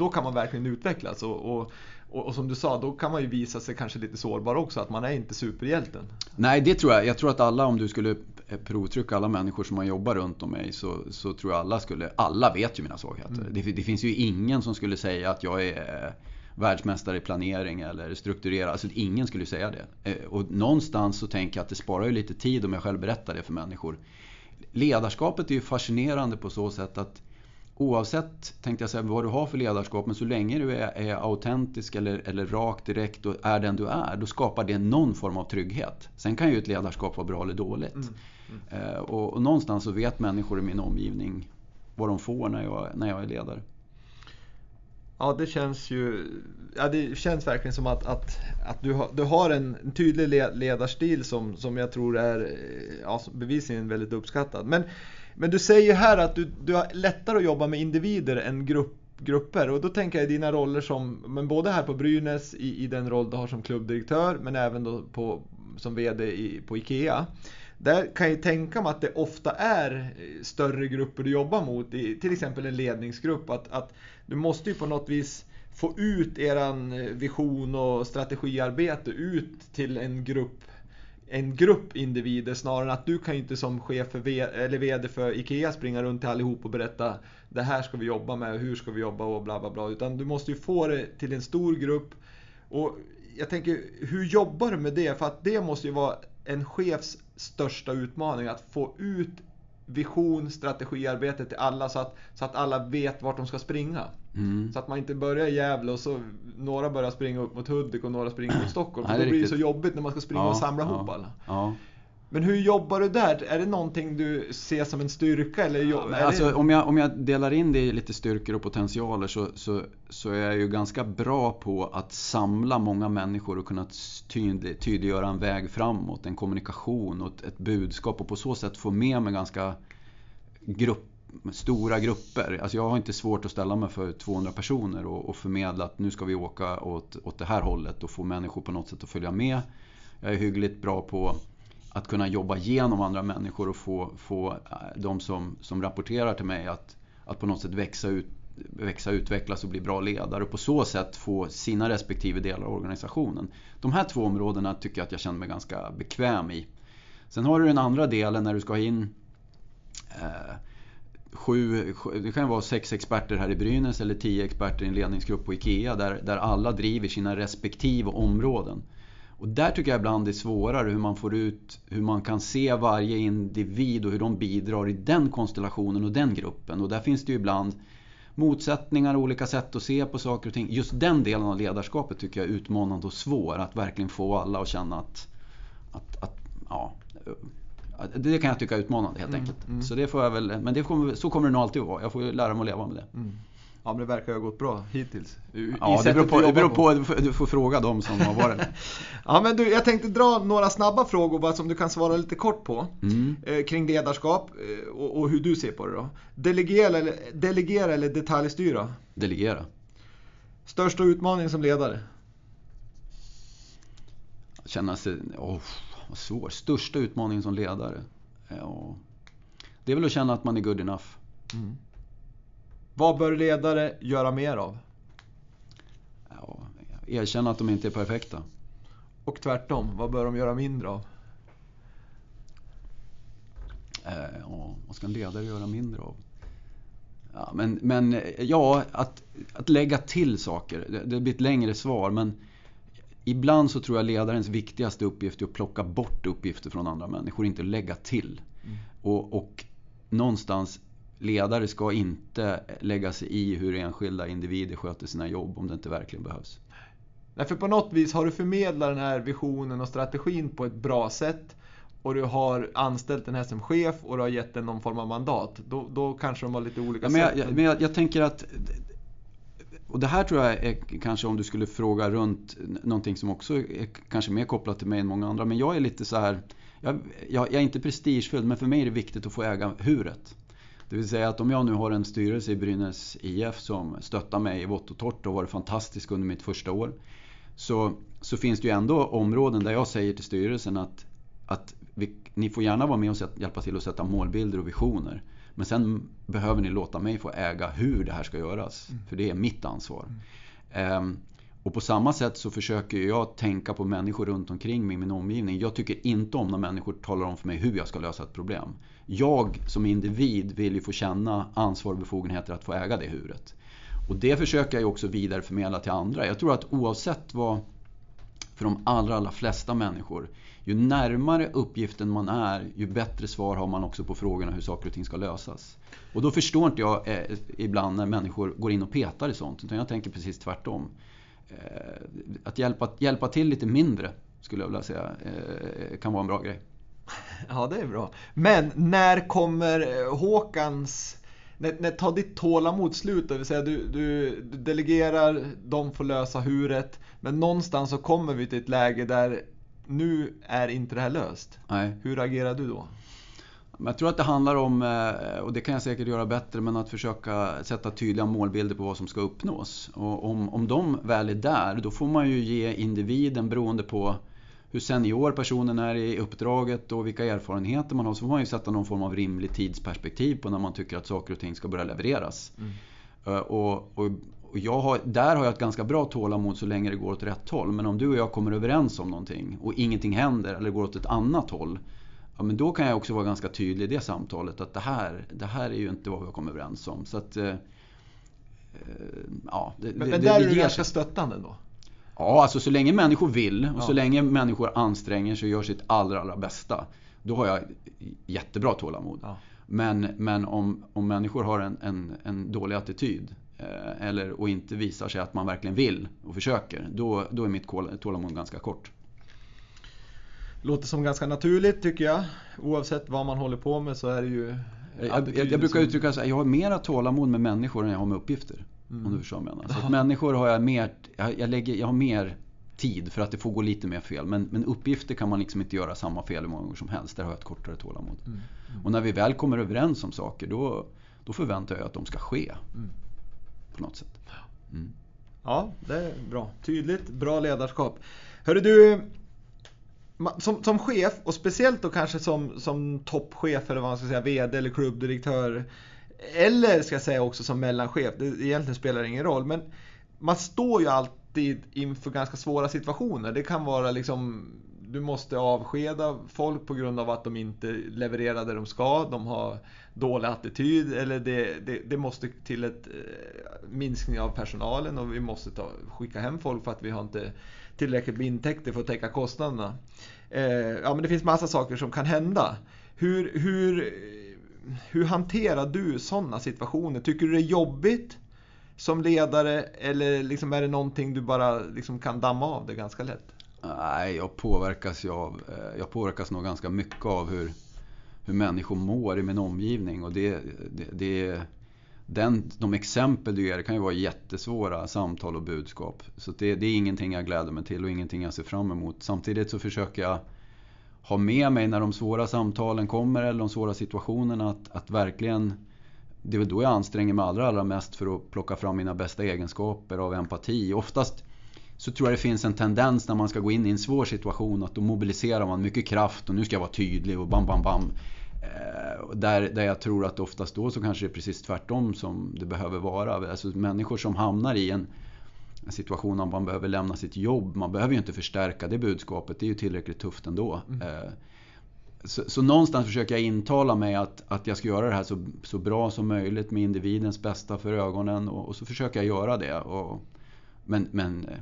då kan man verkligen utvecklas. Och, och, och, och, som du sa, då kan man ju visa sig kanske lite sårbar också, att man är inte superhjälten.
Nej, det tror jag. Jag tror att alla, om du skulle provtrycka alla människor som man jobbar runt om mig, så, så tror jag alla skulle, alla vet ju mina svagheter. Mm. Det, det, finns ju ingen som skulle säga att jag är världsmästare i planering eller strukturera. Alltså ingen skulle säga det. Eh, och någonstans så tänker jag att det sparar ju lite tid om jag själv berättar det för människor. Ledarskapet är ju fascinerande på så sätt att oavsett tänkte jag säga, vad du har för ledarskap, men så länge du är, är autentisk eller, eller rak, direkt och är den du är, då skapar det någon form av trygghet. Sen kan ju ett ledarskap vara bra eller dåligt. Mm. Mm. Eh, och, och, någonstans så vet människor i min omgivning vad de får när jag, när jag är ledare.
Ja, det känns ju ja, det känns verkligen som att, att, att du, har, du har en, tydlig ledarstil som, som jag tror är ja, bevisligen väldigt uppskattad. Men men du säger här att du, du har lättare att jobba med individer än grupp, grupper och då tänker jag i dina roller som, men både här på Brynäs i, i den roll du har som klubbdirektör men även då på, som VD i, på IKEA. Där kan jag tänka mig att det ofta är eh, större grupper du jobbar mot, i, till exempel en ledningsgrupp. Att, att du måste ju på något vis få ut eran eh, vision och strategiarbete ut till en grupp en grupp individer snarare än att du kan ju inte som chef för v, eller VD för IKEA springa runt till allihop och berätta det här ska vi jobba med, hur ska vi jobba och bla bla bla. Utan du måste ju få det till en stor grupp. Och jag tänker, hur jobbar du med det? För att det måste ju vara en chefs största utmaning att få ut vision, strategiarbete till alla så att, så att alla vet vart de ska springa. Mm. Så att man inte börjar i Gävle och så några börjar springa upp mot Hudik och några springer mot Stockholm. Nej, blir det så jobbigt när man ska springa ja, och samla ja, ihop alla. Ja. Men hur jobbar du där? Är det någonting du ser som en styrka? Eller ja,
alltså, om, jag, om jag delar in det i lite styrkor och potentialer så, så, så, är jag ju ganska bra på att samla många människor och kunna tyd, tydliggöra en väg framåt, en kommunikation och ett, ett budskap och på så sätt få med mig ganska grupp, stora grupper. Alltså jag har inte svårt att ställa mig för 200 personer och, och förmedla att nu ska vi åka åt, åt det här hållet och få människor på något sätt att följa med. Jag är hyggligt bra på att kunna jobba igenom andra människor och få, få eh, de som, som rapporterar till mig att, att på något sätt växa, ut, växa, utvecklas och bli bra ledare och på så sätt få sina respektive delar av organisationen. De här två områdena tycker jag att jag känner mig ganska bekväm i. Sen har du den andra delen när du ska ha in eh, sju, det kan vara sex experter här i Brynäs eller tio experter i en ledningsgrupp på IKEA där, där alla driver sina respektive områden. Och där tycker jag ibland det är svårare hur man får ut, hur man kan se varje individ och hur de bidrar i den konstellationen och den gruppen. Och där finns det ju ibland motsättningar och olika sätt att se på saker och ting. Just den delen av ledarskapet tycker jag är utmanande och svår. Att verkligen få alla att känna att, att, att ja, det kan jag tycka är utmanande helt mm, enkelt. Mm. Så det får jag väl, men det kommer, så kommer det nog alltid att vara. Jag får lära mig att leva med det. Mm.
Ja men det verkar ha gått bra hittills.
I ja det beror på, det beror på, du får fråga dem som har varit
Ja men du, jag tänkte dra några snabba frågor bara som du kan svara lite kort på. Mm. Eh, kring ledarskap eh, och, och, hur du ser på det då. Delegera eller, delegera eller detaljstyra?
Delegera.
Största utmaning som ledare?
Känna sig... Oh, vad svår. Största utmaningen som ledare. Ja, det är väl att känna att man är good enough. Mm.
Vad bör ledare göra mer av?
Ja, erkänna att de inte är perfekta.
Och tvärtom, vad bör de göra mindre av?
Eh, ja, vad ska en ledare göra mindre av? Ja, men, men ja, att, att lägga till saker. Det, det blir ett längre svar men Ibland så tror jag ledarens viktigaste uppgift är att plocka bort uppgifter från andra människor, inte lägga till. Mm. Och, och någonstans, ledare ska inte lägga sig i hur enskilda individer sköter sina jobb om det inte verkligen behövs.
Nej, för på något vis har du förmedlat den här visionen och strategin på ett bra sätt och du har anställt den här som chef och du har gett den någon form av mandat. Då, då kanske de har lite olika
ja, men jag, sätt. Men jag, jag tänker att och det här tror jag är kanske om du skulle fråga runt någonting som också är kanske mer kopplat till mig än många andra. Men jag är lite så här, jag, jag, är inte prestigefull men för mig är det viktigt att få äga huret. Det vill säga att om jag nu har en styrelse i Brynäs IF som stöttar mig i vått och torrt och varit fantastisk under mitt första år. Så, så finns det ju ändå områden där jag säger till styrelsen att, att vi, ni får gärna vara med och hjälpa till att sätta målbilder och visioner. Men sen behöver ni låta mig få äga hur det här ska göras. Mm. För det är mitt ansvar. Mm. Um, och på samma sätt så försöker jag tänka på människor runt omkring mig i min omgivning. Jag tycker inte om när människor talar om för mig hur jag ska lösa ett problem. Jag som individ vill ju få känna ansvar och befogenheter att få äga det huret. Och det försöker jag ju också vidareförmedla till andra. Jag tror att oavsett vad för de allra, allra flesta människor ju närmare uppgiften man är, ju bättre svar har man också på frågorna hur saker och ting ska lösas. Och då förstår inte jag eh, ibland när människor går in och petar i sånt, utan jag tänker precis tvärtom. Eh, att hjälpa, hjälpa till lite mindre, skulle jag vilja säga, eh, kan vara en bra grej.
Ja, det är bra. Men när kommer eh, Håkans när, när tar ditt tålamod slut? Det vill säga du, du, du, delegerar, de får lösa huret. Men någonstans så kommer vi till ett läge där nu är inte det här löst.
Nej.
Hur agerar du då?
Jag tror att det handlar om, eh, och det kan jag säkert göra bättre, men att försöka sätta tydliga målbilder på vad som ska uppnås. Och om, om de väl är där, då får man ju ge individen beroende på hur senior personen är i uppdraget och vilka erfarenheter man har. Så får man ju sätta någon form av rimlig tidsperspektiv på när man tycker att saker och ting ska börja levereras. Mm. Eh, och, och, och jag har, där har jag ett ganska bra tålamod så länge det går åt rätt håll. Men om du och jag kommer överens om någonting och ingenting händer eller går åt ett annat håll. Ja, men då kan jag också vara ganska tydlig i det samtalet att det här, det här är ju inte vad vi har kommit överens om. Så att, eh, eh ja,
det, men, det, men där det, är du ganska stöttande då?
Ja, alltså så länge människor vill och ja. så länge människor anstränger sig och gör sitt allra, allra bästa. Då har jag jättebra tålamod. Ja. Men, men om, om människor har en, en, en dålig attityd Eh, eller, och inte visar sig att man verkligen vill och försöker, då, då är mitt tålamod ganska kort.
Låter som ganska naturligt tycker jag. Oavsett vad man håller på med så är det ju...
Jag, jag, jag brukar uttrycka så här, jag har mera tålamod med människor än jag har med uppgifter. Mm. Om du förstår vad jag menar. Så att människor har jag mer, jag, jag, lägger, jag har mer tid för att det får gå lite mer fel. Men, men uppgifter kan man liksom inte göra samma fel hur många gånger som helst. Där har jag ett kortare tålamod. Mm. Mm. Och när vi väl kommer överens om saker då, då förväntar jag att de ska ske. Mm på något sätt.
Mm. Ja, det är bra. Tydligt, bra ledarskap. Hörru du, som, som chef och speciellt då kanske som, som toppchef eller vad man ska säga, VD eller klubbdirektör. Eller ska jag säga också som mellanchef, det egentligen spelar ingen roll. Men man står ju alltid inför ganska svåra situationer. Det kan vara liksom du måste avskeda folk på grund av att de inte levererar det de ska. De har dålig attityd eller det, det, det måste till ett eh, minskning av personalen och vi måste ta, skicka hem folk för att vi har inte tillräckligt med intäkter för att täcka kostnaderna. Eh, ja, men det finns massa saker som kan hända. Hur, hur, hur hanterar du sådana situationer? Tycker du det är jobbigt som ledare eller liksom är det någonting du bara liksom kan damma av det ganska lätt?
Nej, jag påverkas, ju av, eh, jag påverkas nog ganska mycket av hur, hur människor mår i min omgivning. Och det, det, det, den, de exempel du ger kan ju vara jättesvåra samtal och budskap. Så det, det är ingenting jag gläder mig till och ingenting jag ser fram emot. Samtidigt så försöker jag ha med mig när de svåra samtalen kommer eller de svåra situationerna att, att verkligen det är väl då jag anstränger mig allra, allra mest för att plocka fram mina bästa egenskaper av empati. Oftast så tror jag det finns en tendens när man ska gå in i en svår situation att då mobiliserar man mycket kraft och nu ska jag vara tydlig och bam, bam, bam. Eh, där, där jag tror att oftast då så kanske det är precis tvärtom som det behöver vara. Alltså människor som hamnar i en, en situation där man behöver lämna sitt jobb. Man behöver ju inte förstärka det budskapet. Det är ju tillräckligt tufft ändå. Mm. Eh, så, så, någonstans försöker jag intala mig att, att jag ska göra det här så, så bra som möjligt med individens bästa för ögonen. Och, och så försöker jag göra det. Och, men, men eh,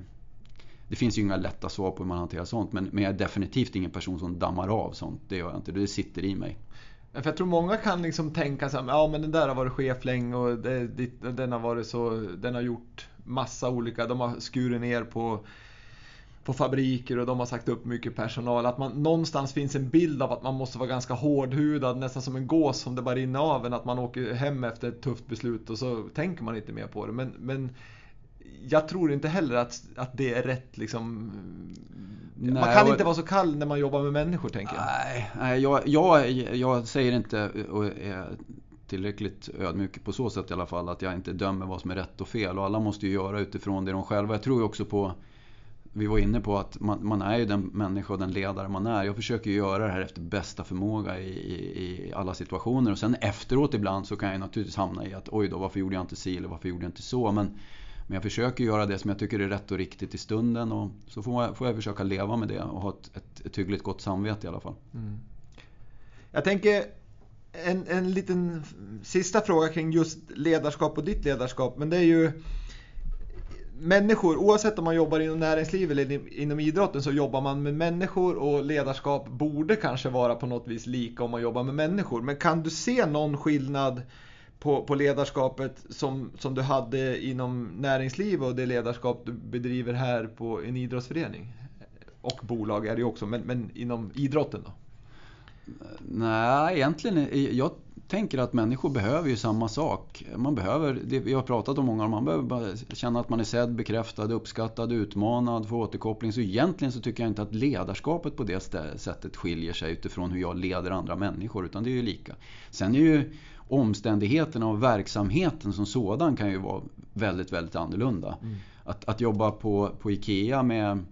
det finns ju inga lätta svar på hur man hanterar sånt. Men, men jag är definitivt ingen person som dammar av sånt. Det gör jag inte. Det sitter i mig.
För jag tror många kan liksom tänka så här, ja men den där har varit chef länge och det, den har varit så, den har gjort massa olika, de har skurit ner på på fabriker och de har sagt upp mycket personal. Att man någonstans finns en bild av att man måste vara ganska hårdhudad, nästan som en gås som det bara rinner av en. Att man åker hem efter ett tufft beslut och så tänker man inte mer på det. Men, men jag tror inte heller att, att det är rätt liksom. Nej, man kan och... inte vara så kall när man jobbar med människor tänker jag.
Nej, nej jag, jag, jag säger inte och är tillräckligt ödmjuk på så sätt i alla fall att jag inte dömer vad som är rätt och fel. Och alla måste ju göra utifrån det de själva. Jag tror ju också på vi var inne på att man, man, är ju den människa och den ledare man är. Jag försöker göra det här efter bästa förmåga i, i, i, alla situationer. Och sen efteråt ibland så kan jag naturligtvis hamna i att oj då, varför gjorde jag inte si eller varför gjorde jag inte så. Men, men jag försöker göra det som jag tycker är rätt och riktigt i stunden. Och så får jag, får jag försöka leva med det och ha ett, ett, ett hyggligt gott samvete i alla fall. Mm.
Jag tänker en, en liten sista fråga kring just ledarskap och ditt ledarskap. Men det är ju människor, oavsett om man jobbar inom näringsliv eller inom idrotten så jobbar man med människor och ledarskap borde kanske vara på något vis lika om man jobbar med människor. Men kan du se någon skillnad på, på ledarskapet som, som du hade inom näringsliv och det ledarskap du bedriver här på en idrottsförening? Och bolag är det ju också, men, men inom idrotten då?
Nej, egentligen. Jag tänker att människor behöver ju samma sak. Man behöver, det vi har pratat om många man behöver känna att man är sedd, bekräftad, uppskattad, utmanad, få återkoppling. Så egentligen så tycker jag inte att ledarskapet på det sättet skiljer sig utifrån hur jag leder andra människor, utan det är ju lika. Sen är ju omständigheterna och verksamheten som sådan kan ju vara väldigt, väldigt annorlunda. Mm. Att, att jobba på, på IKEA med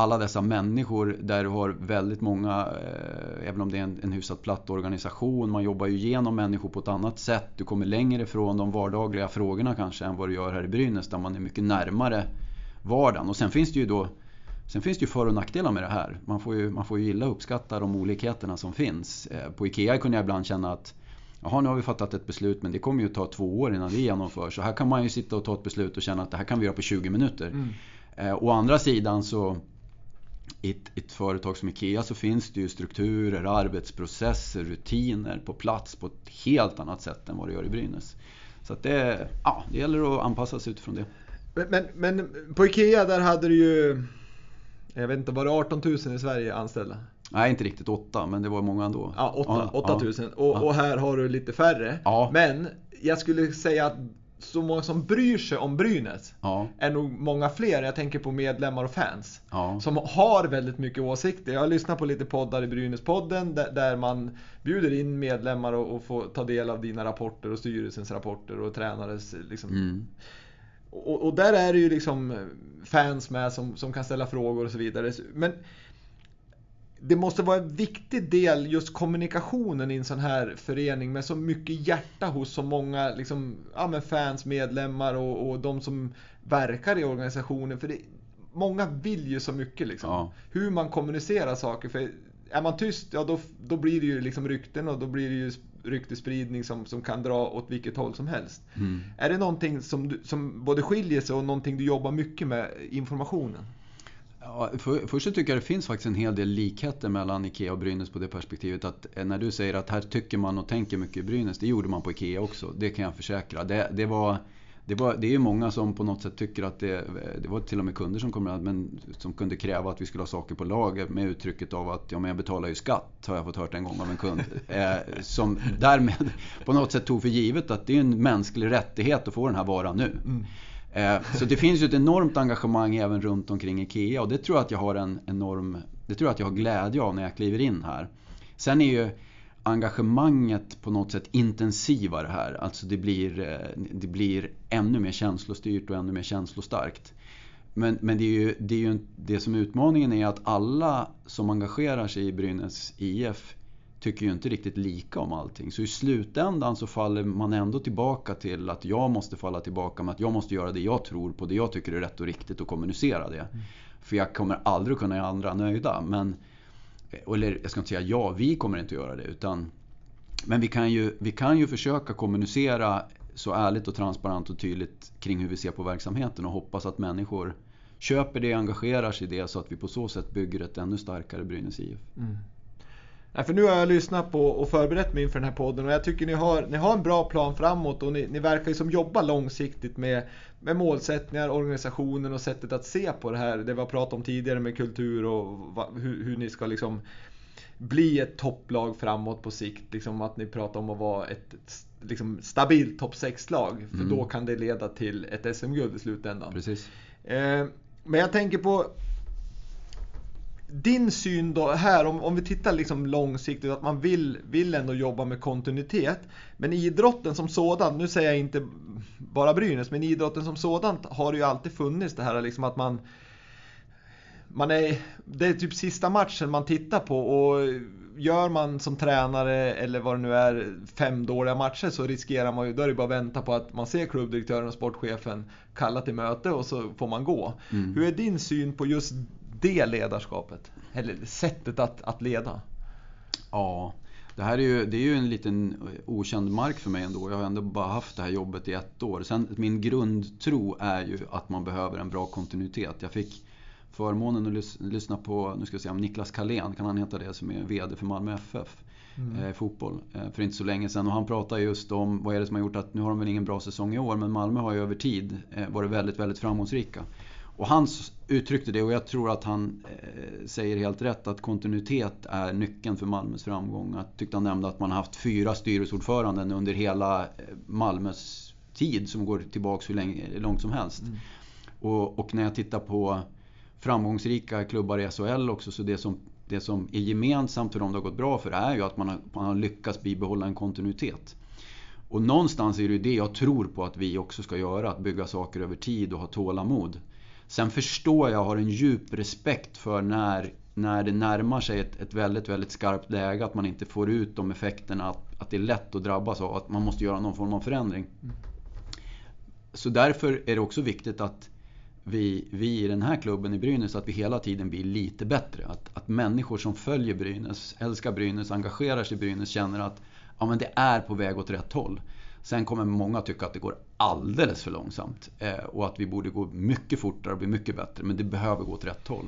alla dessa människor där du har väldigt många, eh, även om det är en, en hyfsat platt organisation, man jobbar ju igenom människor på ett annat sätt. Du kommer längre ifrån de vardagliga frågorna kanske än vad du gör här i Brynäs där man är mycket närmare vardagen. Och sen finns det ju då Sen finns det ju för och nackdelar med det här. Man får ju, man får ju gilla och uppskatta de olikheterna som finns. Eh, på IKEA kunde jag ibland känna att Jaha, nu har vi fattat ett beslut men det kommer ju ta två år innan det genomförs. Så här kan man ju sitta och ta ett beslut och känna att det här kan vi göra på 20 minuter. Mm. Eh, å andra sidan så i ett, ett, företag som IKEA så finns det ju strukturer, arbetsprocesser, rutiner på plats på ett helt annat sätt än vad det gör i Brynäs. Så att det, ja, det gäller att anpassa sig utifrån det.
Men, men, men på IKEA där hade du ju, jag vet inte, var det 18 000 i Sverige anställda?
Nej, inte riktigt 8, men det var många ändå.
Ja, 8, 8 000. Ja, och, ja. och, här har du lite färre. Ja. Men jag skulle säga att så många som bryr sig om Brynäs ja. är nog många fler. Jag tänker på medlemmar och fans. Ja. Som har väldigt mycket åsikter. Jag har lyssnat på lite poddar i Brynäspodden där, där man bjuder in medlemmar och, och, får ta del av dina rapporter och styrelsens rapporter och tränares liksom. Mm. Och, och, där är det ju liksom fans med som, som kan ställa frågor och så vidare. Men det måste vara en viktig del, just kommunikationen i en sån här förening med så mycket hjärta hos så många liksom, ja, fans, medlemmar och, och de som verkar i organisationen. För det, många vill ju så mycket liksom. Ja. Hur man kommunicerar saker. För är man tyst, ja då, då blir det ju liksom rykten och då blir det ju ryktespridning som, som kan dra åt vilket håll som helst. Mm. Är det någonting som, du, som både skiljer sig och någonting du jobbar mycket med, informationen?
Ja, för, först så tycker jag det finns faktiskt en hel del likheter mellan IKEA och Brynäs på det perspektivet att eh, när du säger att här tycker man och tänker mycket i Brynäs, det gjorde man på IKEA också. Det kan jag försäkra. Det, det var, det, var, det är ju många som på något sätt tycker att det, det var till och med kunder som, kom, men, som kunde kräva att vi skulle ha saker på lager med uttrycket av att ja, men jag betalar ju skatt, har jag fått hört en gång av en kund. Eh, som därmed på något sätt tog för givet att det är en mänsklig rättighet att få den här varan nu. Mm. Eh, så det finns ju ett enormt engagemang även runt omkring IKEA och det tror jag att jag har en enorm Det tror jag att jag har glädje av när jag kliver in här. Sen är ju engagemanget på något sätt intensivare här. Alltså det blir, eh, det blir ännu mer känslostyrt och ännu mer känslostarkt. Men, men det, är ju, det, är ju, det som är utmaningen är att alla som engagerar sig i Brynäs IF tycker ju inte riktigt lika om allting. Så i slutändan så faller man ändå tillbaka till att jag måste falla tillbaka med att jag måste göra det jag tror på, det jag tycker är rätt och riktigt och kommunicera det. Mm. För jag kommer aldrig kunna göra andra nöjda. Men, eller jag ska inte säga ja, vi kommer inte göra det. Utan, men vi kan, ju, vi kan ju försöka kommunicera så ärligt och transparent och tydligt kring hur vi ser på verksamheten och hoppas att människor köper det, engagerar sig i det så att vi på så sätt bygger ett ännu starkare Brynäs IF. Mm.
Nej, för nu har jag lyssnat på och förberett mig inför den här podden och jag tycker ni har, ni har en bra plan framåt och ni, ni verkar ju som jobba långsiktigt med, med målsättningar, organisationen och sättet att se på det här. Det vi har pratat om tidigare med kultur och va, hur, hur, ni ska liksom bli ett topplag framåt på sikt. Liksom att ni pratar om att vara ett, ett liksom stabilt topp 6-lag. För mm. då kan det leda till ett SM-guld i slutändan.
Precis.
Eh, men jag tänker på din syn då här, om, om vi tittar liksom långsiktigt, att man vill, vill ändå jobba med kontinuitet. Men idrotten som sådan, nu säger jag inte bara Brynäs, men idrotten som sådant har det ju alltid funnits det här liksom att man man är, det är typ sista matchen man tittar på och gör man som tränare eller vad det nu är fem dåliga matcher så riskerar man ju, då är det bara att vänta på att man ser klubbdirektören och sportchefen kalla till möte och så får man gå. Mm. Hur är din syn på just det ledarskapet? Eller sättet att, att leda?
Ja, det här är ju, det är ju en liten okänd mark för mig ändå. Jag har ändå bara haft det här jobbet i ett år. Sen, min grundtro är ju att man behöver en bra kontinuitet. Jag fick förmånen att lys lyssna på, nu ska jag säga, Niklas Carlén, kan han heta det, som är VD för Malmö FF. Mm. Eh, fotboll eh, för inte så länge sedan och han pratar just om vad är det som har gjort att nu har de väl ingen bra säsong i år men Malmö har ju över tid eh, varit väldigt, väldigt framgångsrika. Och han uttryckte det och jag tror att han eh, säger helt rätt att kontinuitet är nyckeln för Malmös framgång. Jag tyckte han nämnde att man har haft fyra styrelseordföranden under hela eh, Malmös tid som går tillbaks hur länge, långt som helst. Mm. Och, och, när jag tittar på framgångsrika klubbar i SHL också så det som, det som är gemensamt för dem det har gått bra för är ju att man har, man har lyckats bibehålla en kontinuitet. Och någonstans är det ju det jag tror på att vi också ska göra, att bygga saker över tid och ha tålamod. Sen förstår jag, har en djup respekt för när, när det närmar sig ett, ett väldigt, väldigt skarpt läge, att man inte får ut de effekterna, att, att det är lätt att drabbas av, att man måste göra någon form av förändring. Mm. Så därför är det också viktigt att vi, vi i den här klubben i Brynäs, att vi hela tiden blir lite bättre. Att, att människor som följer Brynäs, älskar Brynäs, engagerar sig i Brynäs känner att ja, men det är på väg åt rätt håll. Sen kommer många tycka att det går alldeles för långsamt eh, och att vi borde gå mycket fortare och bli mycket bättre. Men det behöver gå åt rätt håll.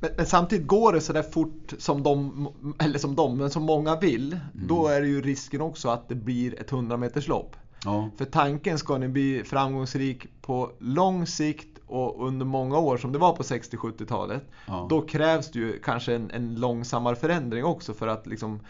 Men, men samtidigt går det sådär fort som de, eller som de, men som många vill. Mm. Då är det ju risken också att det blir ett 100 meters lopp. Ja. För tanken ska ni bli framgångsrik på lång sikt och under många år som det var på 60-70-talet. Ja. Då krävs det ju kanske en, en långsammare förändring också för att liksom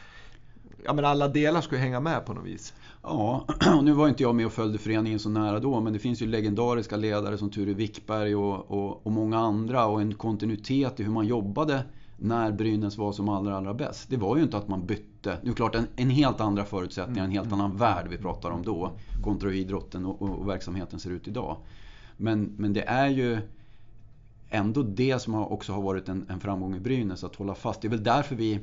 ja, men alla delar ska hänga med på något vis.
Ja, nu var inte jag med och följde föreningen så nära då, men det finns ju legendariska ledare som Ture Wickberg och, och, och många andra och en kontinuitet i hur man jobbade när Brynäs var som allra, allra bäst. Det var ju inte att man bytte. Nu klart, en, en helt andra förutsättningar, en helt annan värld vi pratar om då. Kontra hur idrotten och, och, och verksamheten ser ut idag. Men, men det är ju ändå det som också har varit en, en framgång i Brynäs, att hålla fast. Det är väl därför vi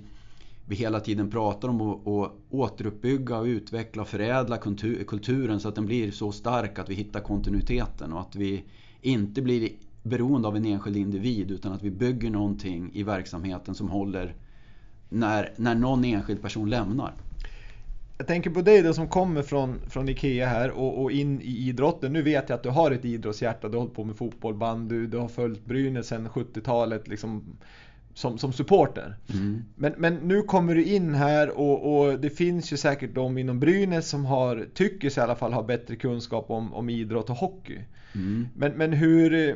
vi hela tiden pratar om att, återuppbygga, och utveckla och förädla kulturen så att den blir så stark att vi hittar kontinuiteten och att vi inte blir beroende av en enskild individ utan att vi bygger någonting i verksamheten som håller när, när någon enskild person lämnar.
Jag tänker på dig då som kommer från, från IKEA här och, och, in i idrotten. Nu vet jag att du har ett idrottshjärta, du har hållit på med fotboll, bandy, du har följt Brynäs sedan 70-talet. Liksom som, som supporter. Mm. Men, men nu kommer du in här och, och, det finns ju säkert de inom Brynäs som har, tycker sig i alla fall ha bättre kunskap om, om idrott och hockey. Mm. Men, men hur,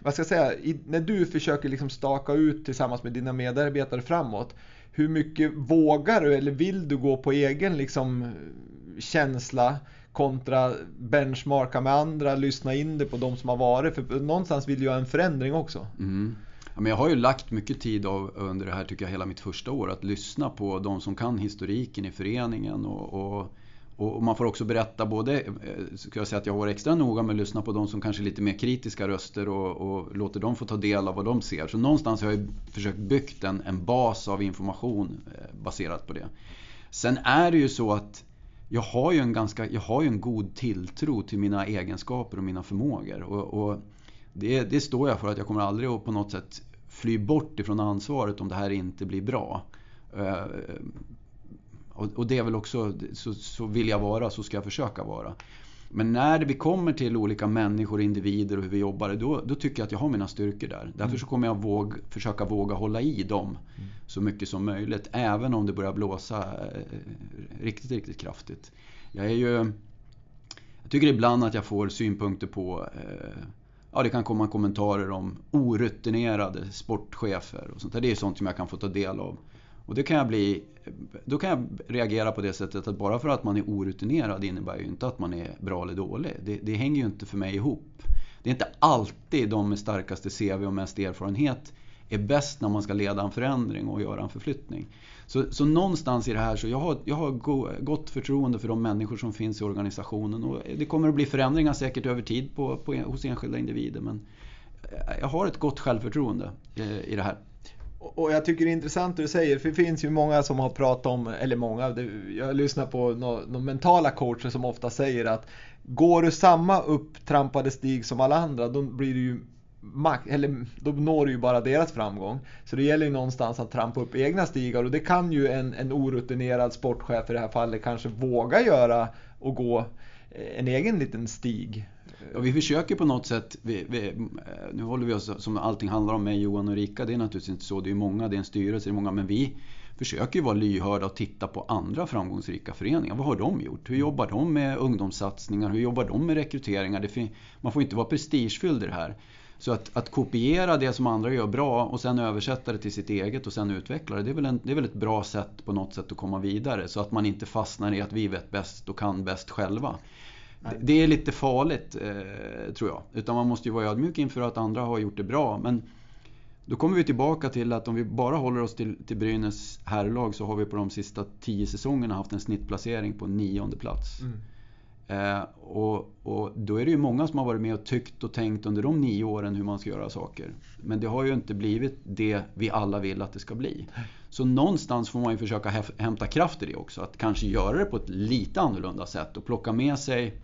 vad ska jag säga, i, när du försöker liksom staka ut tillsammans med dina medarbetare framåt. Hur mycket vågar du eller vill du gå på egen liksom, känsla kontra benchmarka med andra, lyssna in det på de som har varit. För någonstans vill du ha en förändring också.
Mm. Ja, men jag har ju lagt mycket tid av, under det här, tycker jag, hela mitt första år att lyssna på de som kan historiken i föreningen och, och, Och man får också berätta både, eh, ska jag säga att jag har varit extra noga med att lyssna på de som kanske är lite mer kritiska röster och, och låter dem få ta del av vad de ser. Så någonstans har jag försökt byggt en, en bas av information eh, baserat på det. Sen är det ju så att jag har ju en, ganska, jag har ju en god tilltro till mina egenskaper och mina förmågor. Och, och det, det, står jag för att jag kommer aldrig att på något sätt fly bort ifrån ansvaret om det här inte blir bra. Eh, och, det är väl också, så, så vill jag vara, så ska jag försöka vara. Men när vi kommer till olika människor, individer och hur vi jobbar, då, då tycker jag att jag har mina styrkor där. Därför mm. så kommer jag våg, försöka våga hålla i dem mm. så mycket som möjligt. Även om det börjar blåsa eh, riktigt, riktigt kraftigt. Jag är ju... Jag tycker ibland att jag får synpunkter på eh, Ja, det kan komma kommentarer om orutinerade sportchefer och sånt där. Det är sånt som jag kan få ta del av. Och det kan jag bli, då kan jag reagera på det sättet att bara för att man är orutinerad innebär ju inte att man är bra eller dålig. Det, det hänger ju inte för mig ihop. Det är inte alltid de med starkaste CV och mest erfarenhet är bäst när man ska leda en förändring och göra en förflyttning. Så, så någonstans i det här så jag har jag har gott förtroende för de människor som finns i organisationen och det kommer att bli förändringar säkert över tid på, på, hos enskilda individer men eh, jag har ett gott självförtroende eh, i det här.
Och jag tycker det är intressant det du säger, för det finns ju många som har pratat om, eller många, jag lyssnar på några mentala coacher som ofta säger att går du samma upptrampade stig som alla andra, då blir du ju eller då når du ju bara deras framgång. Så det gäller ju någonstans att trampa upp egna stigar och det kan ju en, en orutinerad sportchef i det här fallet kanske våga göra och gå eh, en egen liten stig.
Ja, vi försöker på något sätt, vi, vi, eh, nu håller vi oss som allting handlar om med Johan och Rika, det är naturligtvis inte så, det är många, det är en styrelse, det är många, men vi försöker ju vara lyhörda och titta på andra framgångsrika föreningar. Vad har de gjort? Hur jobbar de med ungdomssatsningar? Hur jobbar de med rekryteringar? man får inte vara prestigefylld i det här. Så att, att, kopiera det som andra gör bra och sen översätta det till sitt eget och sen utveckla det. Det är, väl en, det är väl ett bra sätt på något sätt att komma vidare. Så att man inte fastnar i att vi vet bäst och kan bäst själva. Det, det är lite farligt, eh, tror jag. Utan man måste ju vara ödmjuk inför att andra har gjort det bra. Men då kommer vi tillbaka till att om vi bara håller oss till, till Brynäs herrlag så har vi på de sista tio säsongerna haft en snittplacering på nionde plats. Mm. Eh, och, och, då är det ju många som har varit med och tyckt och tänkt under de nio åren hur man ska göra saker. Men det har ju inte blivit det vi alla vill att det ska bli. Så någonstans får man ju försöka hämta kraft i det också. Att kanske göra det på ett lite annorlunda sätt och plocka med sig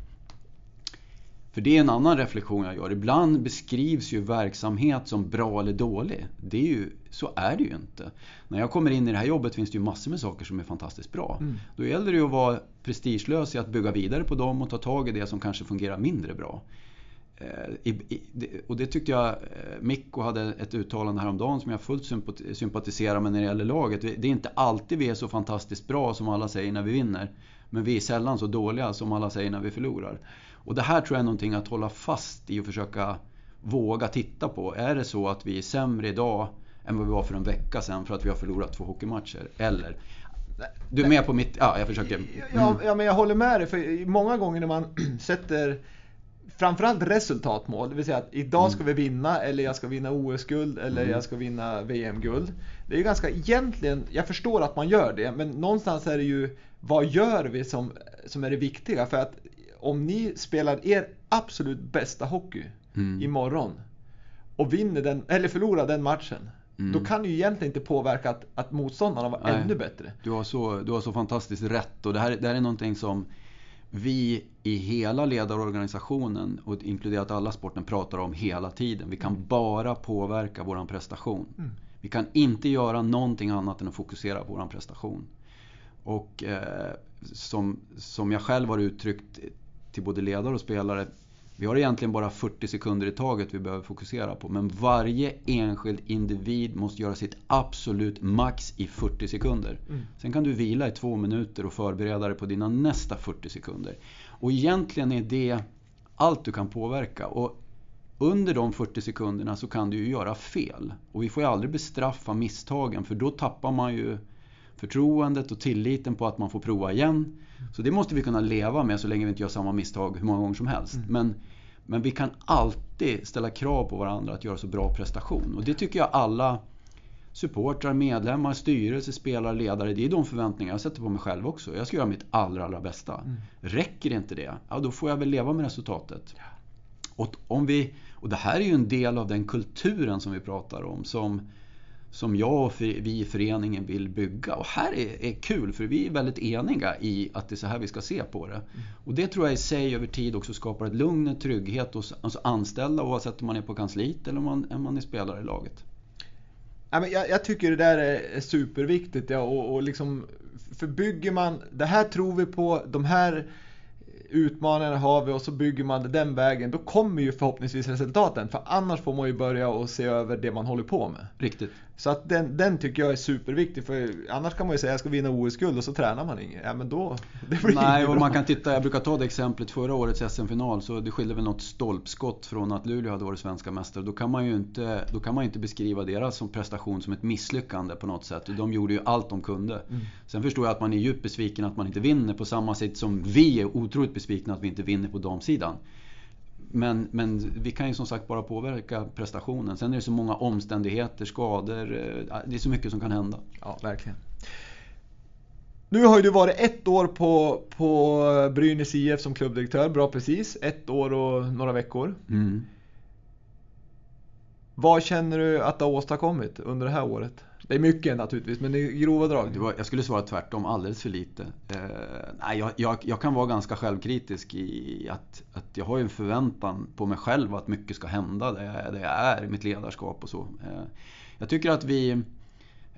för det är en annan reflektion jag gör. Ibland beskrivs ju verksamhet som bra eller dålig. Det är ju, så är det ju inte. När jag kommer in i det här jobbet finns det ju massor med saker som är fantastiskt bra. Mm. Då gäller det ju att vara prestigelös i att bygga vidare på dem och ta tag i det som kanske fungerar mindre bra. Eh, och det tyckte jag eh, Mikko hade ett uttalande häromdagen som jag fullt sympatiserar med när det gäller laget. Det är inte alltid vi är så fantastiskt bra som alla säger när vi vinner. Men vi är sällan så dåliga som alla säger när vi förlorar. Och det här tror jag är någonting att hålla fast i och försöka våga titta på. Är det så att vi är sämre idag än vad vi var för en vecka sedan för att vi har förlorat två hockeymatcher? Eller du är med på mitt... Ja, jag försöker... Mm.
Ja, ja, men jag håller med dig. För många gånger när man sätter framförallt resultatmål, det vill säga att idag ska mm. vi vinna eller jag ska vinna OS-guld eller mm. jag ska vinna VM-guld. Det är ju ganska egentligen, jag förstår att man gör det, men någonstans är det ju vad gör vi som, som är det viktiga? För att om ni spelar er absolut bästa hockey mm. imorgon och vinner den, eller förlorar den matchen. Mm. Då kan det ju egentligen inte påverka att, att motståndarna var Nej. ännu bättre.
Du har, så, du har så fantastiskt rätt och det här, det här är någonting som vi i hela ledarorganisationen och inkluderat alla sporten pratar om hela tiden. Vi kan mm. bara påverka våran prestation. Mm. Vi kan inte göra någonting annat än att fokusera på våran prestation. Och eh, som, som jag själv har uttryckt till både ledare och spelare. Vi har egentligen bara 40 sekunder i taget vi behöver fokusera på. Men varje enskild individ måste göra sitt absolut max i 40 sekunder. Mm. Sen kan du vila i två minuter och förbereda dig på dina nästa 40 sekunder. Och egentligen är det allt du kan påverka. Och under de 40 sekunderna så kan du ju göra fel. Och vi får ju aldrig bestraffa misstagen för då tappar man ju förtroendet och tilliten på att man får prova igen. Så det måste vi kunna leva med så länge vi inte gör samma misstag hur många gånger som helst. Mm. Men, men vi kan alltid ställa krav på varandra att göra så bra prestation. Och det tycker jag alla supportrar, medlemmar, styrelse, spelare, ledare. Det är de förväntningar jag sätter på mig själv också. Jag ska göra mitt allra, allra bästa. Mm. Räcker inte det, ja då får jag väl leva med resultatet. Och, om vi, och det här är ju en del av den kulturen som vi pratar om. Som, som jag och vi i föreningen vill bygga. Och här är, är kul för vi är väldigt eniga i att det är så här vi ska se på det. Mm. Och det tror jag i sig över tid också skapar ett lugn och trygghet hos alltså anställda oavsett om man är på kansliet eller om man, om man är spelare i laget.
Jag, jag tycker det där är superviktigt. Ja, och, och liksom, för bygger man, det här tror vi på, de här utmaningarna har vi och så bygger man det den vägen. Då kommer ju förhoppningsvis resultaten. För annars får man ju börja och se över det man håller på med.
Riktigt.
Så att den, den tycker jag är superviktig. För annars kan man ju säga att jag ska vinna OS-guld och så tränar man inget. Ja men då,
det blir Nej, och man kan titta, jag brukar ta det exemplet förra årets SM-final. Så det skilde väl något stolpskott från att Luleå hade varit svenska mästare. Då kan man ju inte, då kan man inte beskriva deras prestation som ett misslyckande på något sätt. De gjorde ju allt de kunde. Mm. Sen förstår jag att man är djupt besviken att man inte vinner på samma sätt som vi är otroligt besvikna att vi inte vinner på damsidan. Men, men vi kan ju som sagt bara påverka prestationen. Sen är det så många omständigheter, skador. Eh, det är så mycket som kan hända.
Ja, verkligen. Nu har ju du varit ett år på, på Brynäs IF som klubbdirektör. Bra precis. Ett år och några veckor. Mm. Vad känner du att du har åstadkommit under det här året? Det är mycket naturligtvis, men det är grova drag.
Var, jag skulle svara tvärtom, alldeles för lite. Eh, nej, jag, jag, jag, kan vara ganska självkritisk i att, att jag har en förväntan på mig själv att mycket ska hända det, det jag är, mitt ledarskap och så. Eh, jag tycker att vi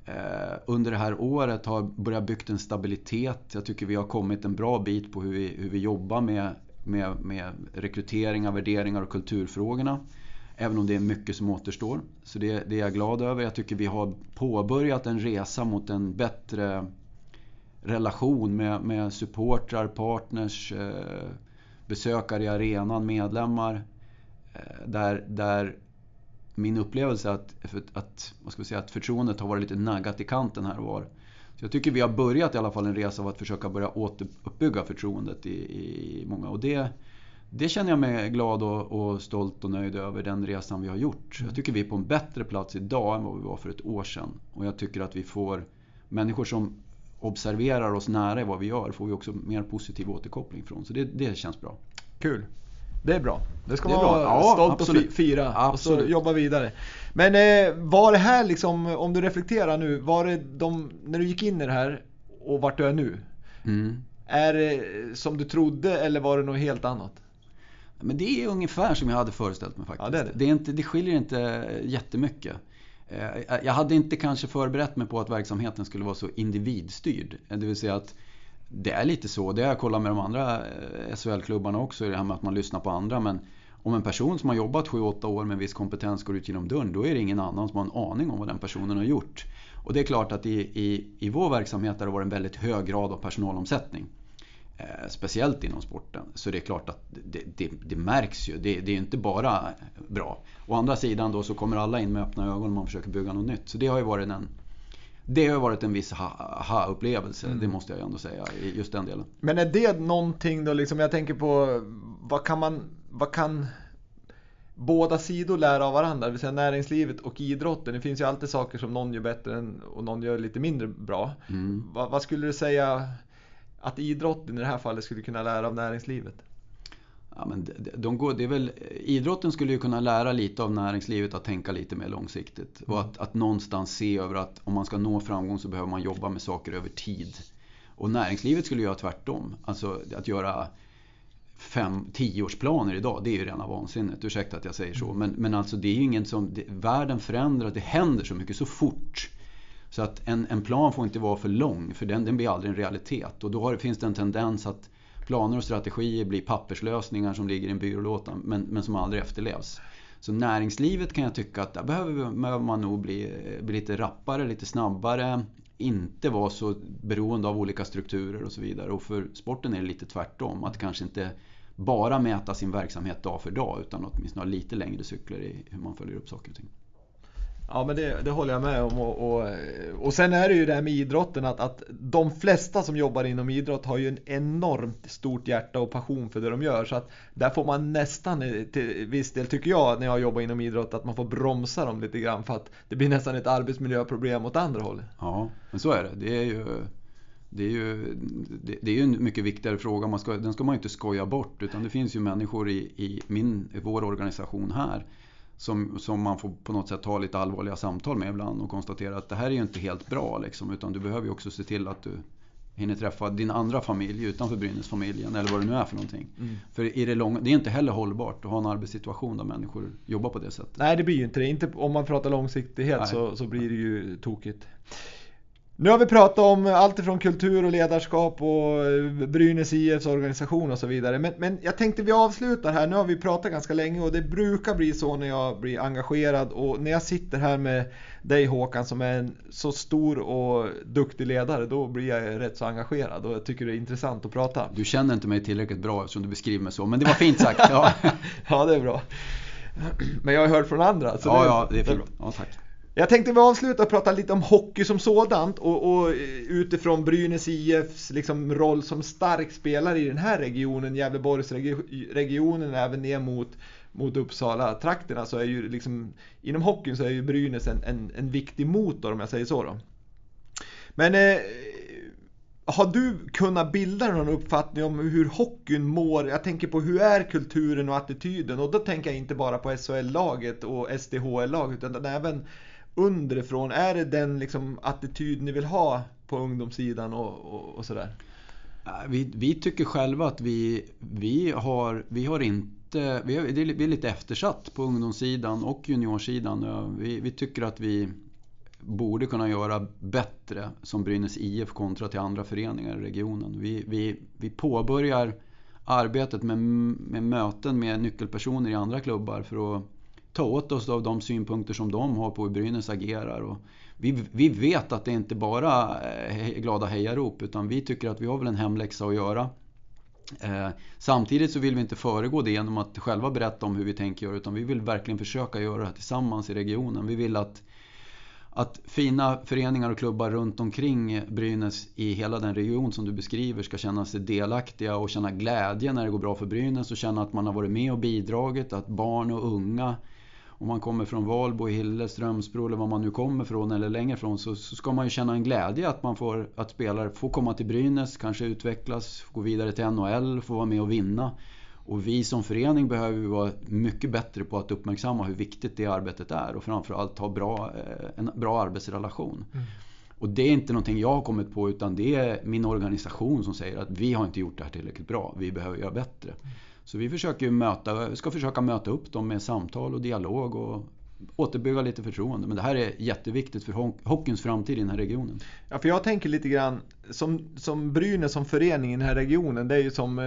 eh, under det här året har börjat bygga en stabilitet. Jag tycker vi har kommit en bra bit på hur vi, hur vi jobbar med, med, med rekryteringar, värderingar och kulturfrågorna. Även om det är mycket som återstår. Så det, det är jag glad över. Jag tycker vi har påbörjat en resa mot en bättre relation med, med supportrar, partners, eh, besökare i arenan, medlemmar. Eh, där, där min upplevelse är att, att, vad ska vi säga, att förtroendet har varit lite naggat i kanten här och var. Så jag tycker vi har börjat i alla fall en resa av att försöka börja återuppbygga förtroendet i, i många. Och det, det känner jag mig glad och, och, stolt och nöjd över den resan vi har gjort. Jag tycker vi är på en bättre plats idag än vad vi var för ett år sedan. Och jag tycker att vi får människor som observerar oss nära i vad vi gör får vi också mer positiv återkoppling från. Så det, det känns bra.
Kul. Det är bra. Det ska man vara ja, stolt absolut. och fira absolut. och så jobba vidare. Men eh, var det här liksom, om du reflekterar nu, var det de, när du gick in i det här och vart du är nu? Mm. Är det som du trodde eller var det något helt annat?
Men det är ungefär som jag hade föreställt mig faktiskt. Ja, det, är det. Det, är inte, det skiljer inte jättemycket. Eh, jag hade inte kanske förberett mig på att verksamheten skulle vara så individstyrd. Det vill säga att det är lite så. Det har jag kollat med de andra eh, SHL-klubbarna också. Det här med att man lyssnar på andra. Men om en person som har jobbat 7-8 år med viss kompetens går ut genom dörren. Då är det ingen annan som har en aning om vad den personen har gjort. Och det är klart att i, i, i vår verksamhet har det varit en väldigt hög grad av personalomsättning. Eh, speciellt inom sporten. Så det är klart att det, det, det märks ju. Det, det, är inte bara bra. Å andra sidan då så kommer alla in med öppna ögon om man försöker bygga något nytt. Så det har ju varit en, det har varit en viss ha-upplevelse, mm. det måste jag ändå säga, i just den delen.
Men är det någonting då, liksom, jag tänker på, vad kan man, vad kan båda sidor lära av varandra, det vill säga näringslivet och idrotten. Det finns ju alltid saker som någon gör bättre och någon gör lite mindre bra. Mm. Vad, vad skulle du säga att idrotten i det här fallet skulle kunna lära av näringslivet?
Ja, men de, de går, det är väl, idrotten skulle ju kunna lära lite av näringslivet att tänka lite mer långsiktigt. Och att, att någonstans se över att om man ska nå framgång så behöver man jobba med saker över tid. Och näringslivet skulle göra tvärtom. Alltså att göra fem, tioårsplaner idag, det är ju rena vansinnet. Ursäkta att jag säger så. Men, men alltså det är ju ingen som... Det, världen förändras, det händer så mycket så fort. Så att en, en plan får inte vara för lång för den, den blir aldrig en realitet. Och då har, finns det en tendens att planer och strategier blir papperslösningar som ligger i en byrålåda men, men som aldrig efterlevs. Så näringslivet kan jag tycka att där behöver man nog bli, bli lite rappare, lite snabbare. Inte vara så beroende av olika strukturer och så vidare. Och för sporten är det lite tvärtom. Att kanske inte bara mäta sin verksamhet dag för dag utan åtminstone ha lite längre cykler i hur man följer upp saker och ting.
Ja men det, det håller jag med om och, och, och sen är det ju det här med idrotten att, att de flesta som jobbar inom idrott har ju en enormt stort hjärta och passion för det de gör så att där får man nästan eh, till viss del tycker jag när jag jobbar inom idrott att man får bromsa dem lite grann för att det blir nästan ett arbetsmiljöproblem åt andra hållet.
Ja, men så är det. Det är ju det är ju det, är ju en mycket viktigare fråga. Man ska, den ska man ju inte skoja bort. Utan det finns ju människor i, i, min, i vår organisation här som, som man får på något sätt ta lite allvarliga samtal med ibland och konstatera att det här är ju inte helt bra. Liksom, utan du behöver ju också se till att du hinner träffa din andra familj utanför Brynäsfamiljen eller vad det nu är för någonting. Mm. För i det, långa, det är inte heller hållbart att ha en arbetssituation där människor jobbar på det sättet.
Nej det blir ju inte det. Inte, om man pratar långsiktighet så, så blir det ju tokigt. Nu har vi pratat om allt ifrån kultur och ledarskap och eh, Brynäs IFs organisation och så vidare. Men, men, jag tänkte vi avslutar här. Nu har vi pratat ganska länge och det brukar bli så när jag blir engagerad och när jag sitter här med dig Håkan som är en så stor och duktig ledare då blir jag rätt så engagerad och jag tycker det är intressant att prata.
Du känner inte mig tillräckligt bra eftersom du beskriver mig så, men det var fint sagt.
Ja, ja det är bra. Men jag har hört från andra.
Så ja, det, ja, det är fint. Ja, tack.
Jag tänkte vi avsluta och prata lite om hockey som sådant och, och eh, utifrån Brynäs IFs liksom roll som stark spelare i den här regionen, Gävleborgsregionen, även ner mot, mot Uppsala-trakterna så är ju liksom inom hockeyn så är ju Brynäs en, en, en viktig motor om jag säger så då. Men eh, har du kunnat bilda någon uppfattning om hur hockeyn mår? Jag tänker på hur är kulturen och attityden? Och då tänker jag inte bara på SHL-laget och SDHL-laget utan även underifrån? Är det den liksom, attityd ni vill ha på ungdomssidan och, och, och sådär?
Vi, vi, tycker själva att vi, vi, har, vi har inte... Vi är, vi är lite eftersatt på ungdomssidan och juniorsidan. Vi, vi tycker att vi borde kunna göra bättre som Brynäs IF kontra till andra föreningar i regionen. Vi, vi, vi påbörjar arbetet med, med möten med nyckelpersoner i andra klubbar för att ta åt oss av de synpunkter som de har på hur Brynäs agerar. Och vi, vi vet att det inte bara är glada hejarop utan vi tycker att vi har väl en hemläxa att göra. Eh, samtidigt så vill vi inte föregå det genom att själva berätta om hur vi tänker göra utan vi vill verkligen försöka göra det tillsammans i regionen. Vi vill att, att fina föreningar och klubbar runt omkring Brynäs i hela den region som du beskriver ska känna sig delaktiga och känna glädje när det går bra för Brynäs och känna att man har varit med och bidragit, att barn och unga om man kommer från Valbo, Hille, Strömsbro eller var man nu kommer från eller längre ifrån så, så, ska man ju känna en glädje att man får, att spelare får komma till Brynäs, kanske utvecklas, gå vidare till NHL, få vara med och vinna. Och vi som förening behöver vara mycket bättre på att uppmärksamma hur viktigt det arbetet är och framförallt ha bra, eh, en bra arbetsrelation. Mm. Och det är inte någonting jag har kommit på utan det är min organisation som säger att vi har inte gjort det här tillräckligt bra, vi behöver göra bättre. Mm. Så vi försöker möta, ska försöka möta upp dem med samtal och dialog och återbygga lite förtroende. Men det här är jätteviktigt för hockeyns framtid i den här regionen.
Ja, för jag tänker lite grann som, som Brynäs som förening i den här regionen. Det är ju som eh,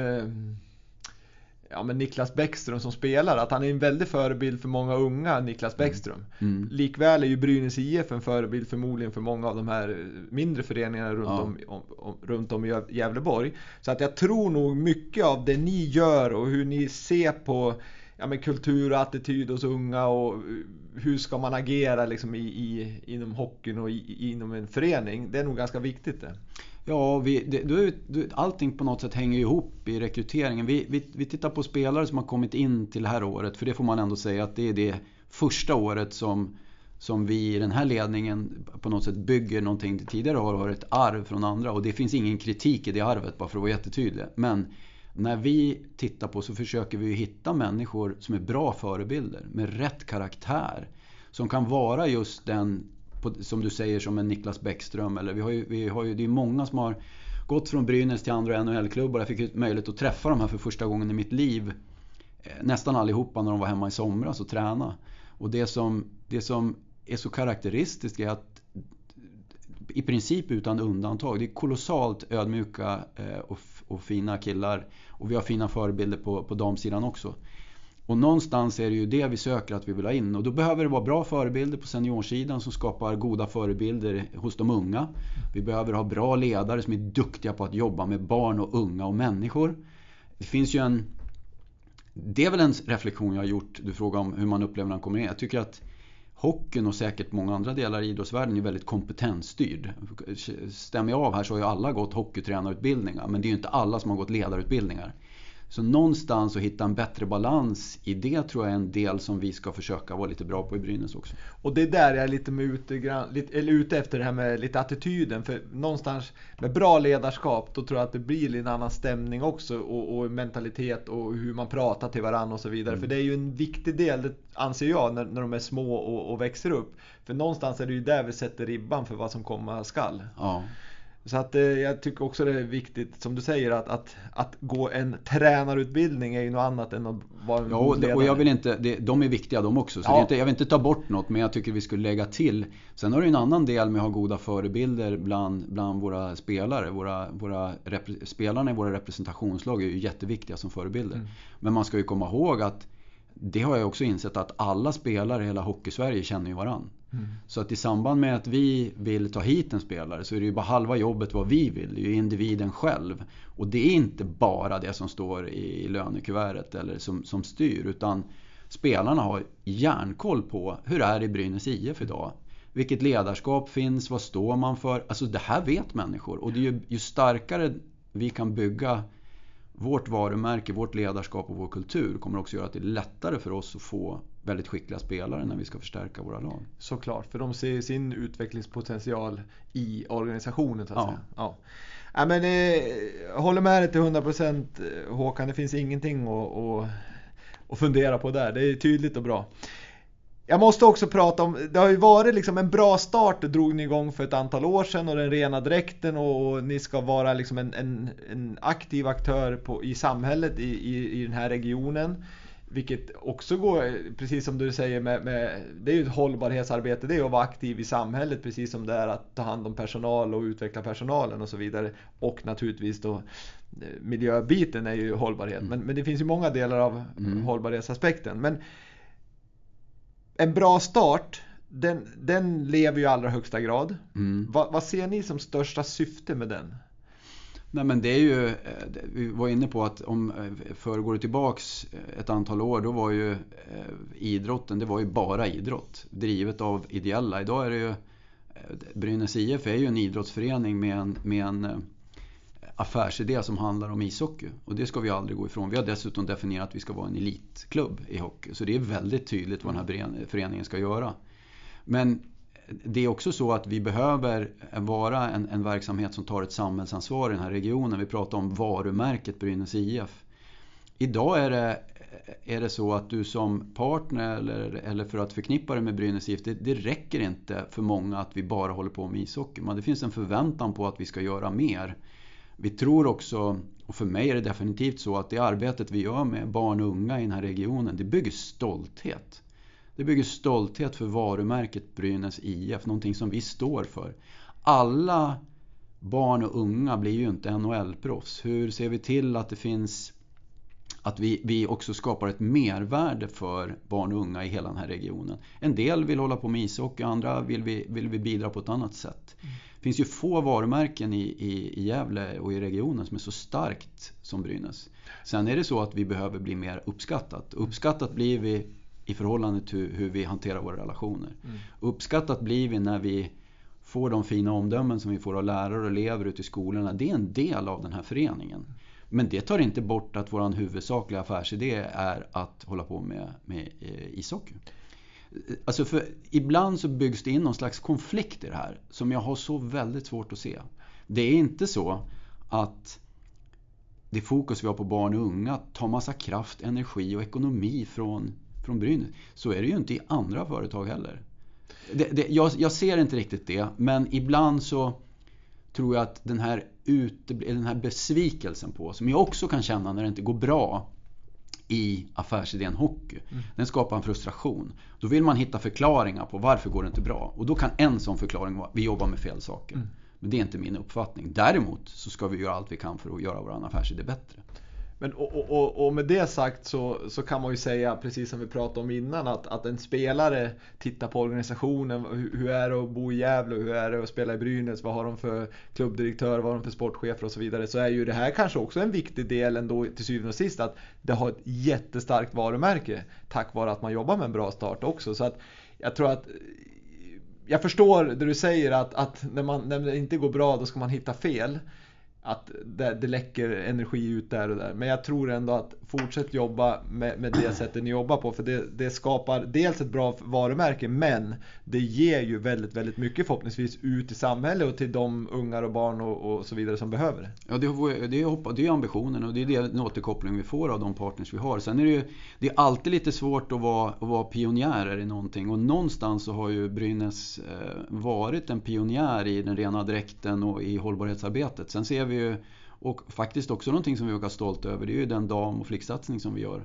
ja, men Niklas Bäckström som spelar, att han är en väldig förebild för många unga, Niklas mm. Bäckström. Mm. Likväl är ju Brynäs IF en förebild förmodligen för många av de här mindre föreningarna runt, ja. om, om, om, runt om i Gävleborg. Så att jag tror nog mycket av det ni gör och hur ni ser på ja, men kultur och attityd hos unga och hur ska man agera liksom i, i, inom hockeyn och i, inom en förening. Det är nog ganska viktigt det.
Ja, vi, det, du, allting på något sätt hänger ihop i rekryteringen. Vi, vi, vi tittar på spelare som har kommit in till det här året, för det får man ändå säga att det är det första året som, som vi i den här ledningen på något sätt bygger någonting. det Tidigare har varit ett arv från andra och det finns ingen kritik i det arvet, bara för att vara jättetydlig. Men när vi tittar på så försöker vi hitta människor som är bra förebilder, med rätt karaktär. Som kan vara just den på, som du säger som en Niklas Bäckström. Eller vi har ju, vi har ju, det är många som har gått från Brynäs till andra NHL-klubbar. Jag fick ju möjlighet att träffa de här för första gången i mitt liv. Eh, nästan allihopa när de var hemma i somras och träna. Och det som, det som är så karaktäristiskt är att i princip utan undantag, det är kolossalt ödmjuka eh, och, och fina killar. Och vi har fina förebilder på, på damsidan också. Och någonstans är det ju det vi söker att vi vill ha in. Och då behöver det vara bra förebilder på seniorsidan som skapar goda förebilder hos de unga. Vi behöver ha bra ledare som är duktiga på att jobba med barn och unga och människor. Det finns ju en... Det är väl en reflektion jag har gjort. Du frågar om hur man upplever när man kommer in. Jag tycker att hockeyn och säkert många andra delar i idrottsvärlden är väldigt kompetensstyrd. Stämmer jag av här så har ju alla gått hockeytränarutbildningar men det är ju inte alla som har gått ledarutbildningar. Så någonstans att hitta en bättre balans i det tror jag är en del som vi ska försöka vara lite bra på i Brynäs också.
Och det är där jag är lite, med ute, eller ute efter det här med lite attityden. För någonstans med bra ledarskap då tror jag att det blir en annan stämning också och, och mentalitet och hur man pratar till varandra och så vidare. Mm. För det är ju en viktig del, anser jag, när, när de är små och, och växer upp. För någonstans är det ju där vi sätter ribban för vad som komma skall.
Ja.
Så att eh, jag tycker också det är viktigt, som du säger, att, att, att gå en tränarutbildning är ju något annat än att vara en
Ja, och, ledare. och jag vill inte, det, de är viktiga de också. Så ja. inte, jag vill inte ta bort något, men jag tycker vi skulle lägga till. Sen har du en annan del med att ha goda förebilder bland, bland våra spelare. Våra, våra spelarna i våra representationslag är ju jätteviktiga som förebilder. Mm. Men man ska ju komma ihåg att det har jag också insett att alla spelare i hela Hockeysverige känner ju varandra. Mm. Så att i samband med att vi vill ta hit en spelare så är det ju bara halva jobbet vad vi vill. Det är ju individen själv. Och det är inte bara det som står i lönekuvertet eller som, som styr. Utan spelarna har järnkoll på hur det är i Brynäs IF idag. Vilket ledarskap finns? Vad står man för? Alltså det här vet människor. Och det är ju, ju starkare vi kan bygga vårt varumärke, vårt ledarskap och vår kultur kommer också göra att det är lättare för oss att få väldigt skickliga spelare när vi ska förstärka våra lag.
Såklart, för de ser sin utvecklingspotential i organisationen så att ja. säga. Ja. Ja, men, eh, jag håller med dig till 100% eh, Håkan, det finns ingenting att, att, att fundera på där. Det är tydligt och bra. Jag måste också prata om, det har ju varit liksom en bra start, det drog ni igång för ett antal år sedan och den rena dräkten och, ni ska vara liksom en, en, en aktiv aktör på, i samhället i, i, i den här regionen. Vilket också går, precis som du säger, med, med, det är ju ett hållbarhetsarbete. Det är att vara aktiv i samhället precis som det är att ta hand om personal och utveckla personalen och så vidare. Och naturligtvis då eh, miljöbiten är ju hållbarhet. Mm. Men, men det finns ju många delar av mm. hållbarhetsaspekten. Men en bra start, den, den lever ju i allra högsta grad. Mm. Va, vad ser ni som största syfte med den?
Nej men det är ju, eh, vi var inne på att om eh, föregår tillbaks eh, ett antal år då var ju idrotten, det var ju bara idrott. Drivet av ideella. Idag är det ju, Brynäs IF är ju en idrottsförening med en, med en affärsidé som handlar om ishockey. Och det ska vi aldrig gå ifrån. Vi har dessutom definierat att vi ska vara en elitklubb i hockey. Så det är väldigt tydligt vad den här föreningen ska göra. Men det är också så att vi behöver vara en, en, verksamhet som tar ett samhällsansvar i den här regionen. Vi pratar om varumärket Brynäs IF. Idag är det, är det så att du som partner eller, eller för att förknippa dig med Brynäs IF, det, det räcker inte för många att vi bara håller på med ishockey. Men det finns en förväntan på att vi ska göra mer. Vi tror också, och för mig är det definitivt så, att det arbetet vi gör med barn och unga i den här regionen, det bygger stolthet. Det bygger stolthet för varumärket Brynäs IF, någonting som vi står för. Alla barn och unga blir ju inte NHL-proffs. Hur ser vi till att det finns att vi, vi också skapar ett mervärde för barn och unga i hela den här regionen. En del vill hålla på med ishockey, andra vill vi, vill vi bidra på ett annat sätt. Det finns ju få varumärken i, i, i Gävle och i regionen som är så starkt som Brynäs. Sen är det så att vi behöver bli mer uppskattat. Uppskattat blir vi i förhållande till hur vi hanterar våra relationer. Mm. Uppskattat blir vi när vi får de fina omdömen som vi får av lärare och elever ute i skolorna. Det är en del av den här föreningen. Men det tar inte bort att vår huvudsakliga affärsidé är att hålla på med, med eh, ishockey. Alltså för ibland så byggs det in någon slags konflikt i det här som jag har så väldigt svårt att se. Det är inte så att det fokus vi har på barn och unga tar massa kraft, energi och ekonomi från från Brynäs. Så är det ju inte i andra företag heller. Det, det, jag, jag, ser inte riktigt det, men ibland så tror jag att den här, ute, den här besvikelsen på, som jag också kan känna när det inte går bra i affärsidén hockey. Mm. Den skapar en frustration. Då vill man hitta förklaringar på varför går det inte bra. Och då kan en sån förklaring vara, vi jobbar med fel saker. Mm. Men det är inte min uppfattning. Däremot så ska vi göra allt vi kan för att göra vår affärsidé bättre.
Men och, och, och, med det sagt så, så kan man ju säga, precis som vi pratade om innan, att, att en spelare tittar på organisationen. Hur, hur är det att bo i Gävle? Hur är det att spela i Brynäs? Vad har de för klubbdirektör? Vad har de för sportchefer och så vidare? Så är ju det här kanske också en viktig del ändå till syvende och sist att det har ett jättestarkt varumärke tack vare att man jobbar med en bra start också. Så att jag tror att jag förstår det du säger att, att när, man, när det inte går bra då ska man hitta fel att det, det läcker energi ut där och där. Men jag tror ändå att fortsätt jobba med, med det sättet ni jobbar på. För det, det, skapar dels ett bra varumärke men det ger ju väldigt, väldigt mycket förhoppningsvis ut i samhället och till de ungar och barn och, och så vidare som behöver det.
Ja, det, det, är, det är ambitionen och det är den återkoppling vi får av de partners vi har. Sen är det ju det är alltid lite svårt att vara, att vara pionjärer i någonting och någonstans så har ju Brynäs eh, varit en pionjär i den rena dräkten och i hållbarhetsarbetet. Sen ser vi ju, och faktiskt också någonting som vi är stolta över, det är ju den dam och flicksatsning som vi gör.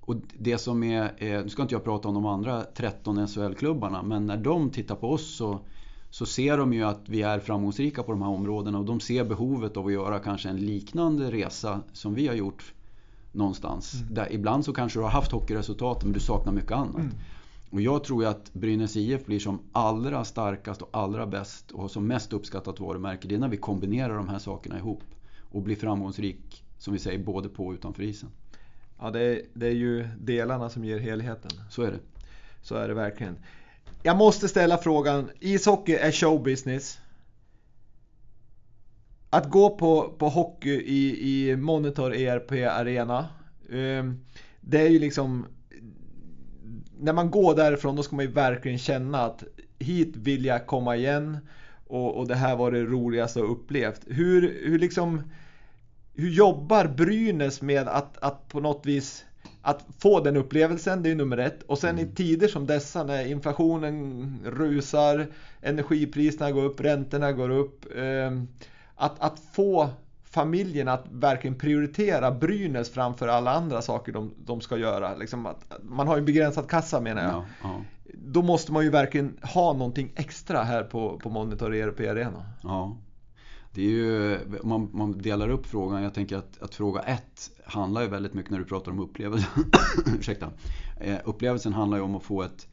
Och det som är, nu ska inte jag prata om de andra 13 SHL-klubbarna, men när de tittar på oss så, så ser de ju att vi är framgångsrika på de här områdena och de ser behovet av att göra kanske en liknande resa som vi har gjort någonstans. Mm. Där ibland så kanske du har haft hockeyresultat men du saknar mycket annat. Mm. Och jag tror ju att Brynäs IF blir som allra starkast och allra bäst och som mest uppskattat varumärke. Det är när vi kombinerar de här sakerna ihop och blir framgångsrik, som vi säger, både på och utanför isen.
Ja, det är, det är ju delarna som ger helheten.
Så är det.
Så är det verkligen. Jag måste ställa frågan, ishockey är showbusiness. Att gå på, på hockey i, i Monitor ERP Arena. Um, det är ju liksom när man går därifrån då ska man ju verkligen känna att hit vill jag komma igen och, och det här var det roligaste jag upplevt. Hur, hur liksom hur jobbar Brynäs med att, att på något vis att få den upplevelsen, det är nummer ett. Och sen mm. i tider som dessa när inflationen rusar, energipriserna går upp, räntorna går upp. Eh, att, att få familjen att verkligen prioritera Brynäs framför alla andra saker de, de ska göra. Liksom att, man har ju begränsad kassa menar jag. Ja, ja. Då måste man ju verkligen ha någonting extra här på, på Monitor ERP Arena.
Ja. Det är ju, man, man delar upp frågan. Jag tänker att, att, fråga ett handlar ju väldigt mycket när du pratar om upplevelsen. Ursäkta. Eh, upplevelsen handlar ju om att få ett,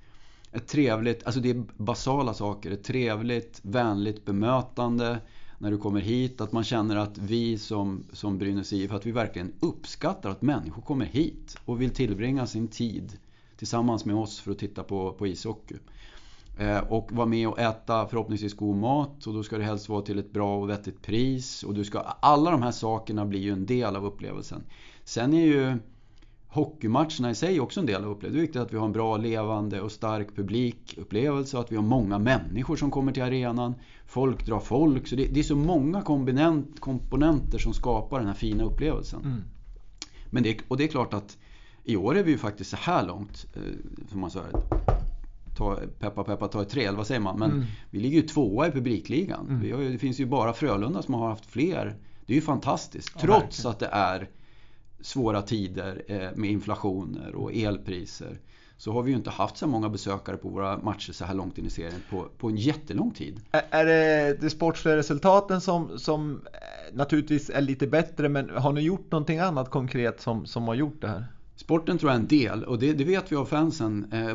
ett trevligt, alltså det är basala saker. Ett trevligt, vänligt bemötande när du kommer hit. Att man känner att vi som, som Brynäs IF, att vi verkligen uppskattar att människor kommer hit och vill tillbringa sin tid tillsammans med oss för att titta på, på ishockey. Eh, och vara med och äta förhoppningsvis god mat och då ska det helst vara till ett bra och vettigt pris. Och du ska, alla de här sakerna blir ju en del av upplevelsen. Sen är ju hockeymatcherna i sig också en del av upplevelsen. Det är viktigt att vi har en bra, levande och stark publikupplevelse och att vi har många människor som kommer till arenan. Folk drar folk. Så det, det är så många komponenter som skapar den här fina upplevelsen. Mm. Men det, och det är klart att i år är vi ju faktiskt så här långt, eh, som man säger, ta, peppa peppa ta ett tre, eller vad säger man? Men mm. vi ligger ju tvåa i publikligan. Mm. Har, det finns ju bara Frölunda som har haft fler. Det är ju fantastiskt. Ja, trots verkligen. att det är svåra tider eh, med inflationer och elpriser så har vi ju inte haft så många besökare på våra matcher så här långt in i serien på, på en jättelång tid.
Är, det de sportsliga resultaten som, som eh, naturligtvis är lite bättre men har ni gjort någonting annat konkret som, som har gjort det här?
Sporten tror jag är en del och det, det vet vi av fansen. Eh,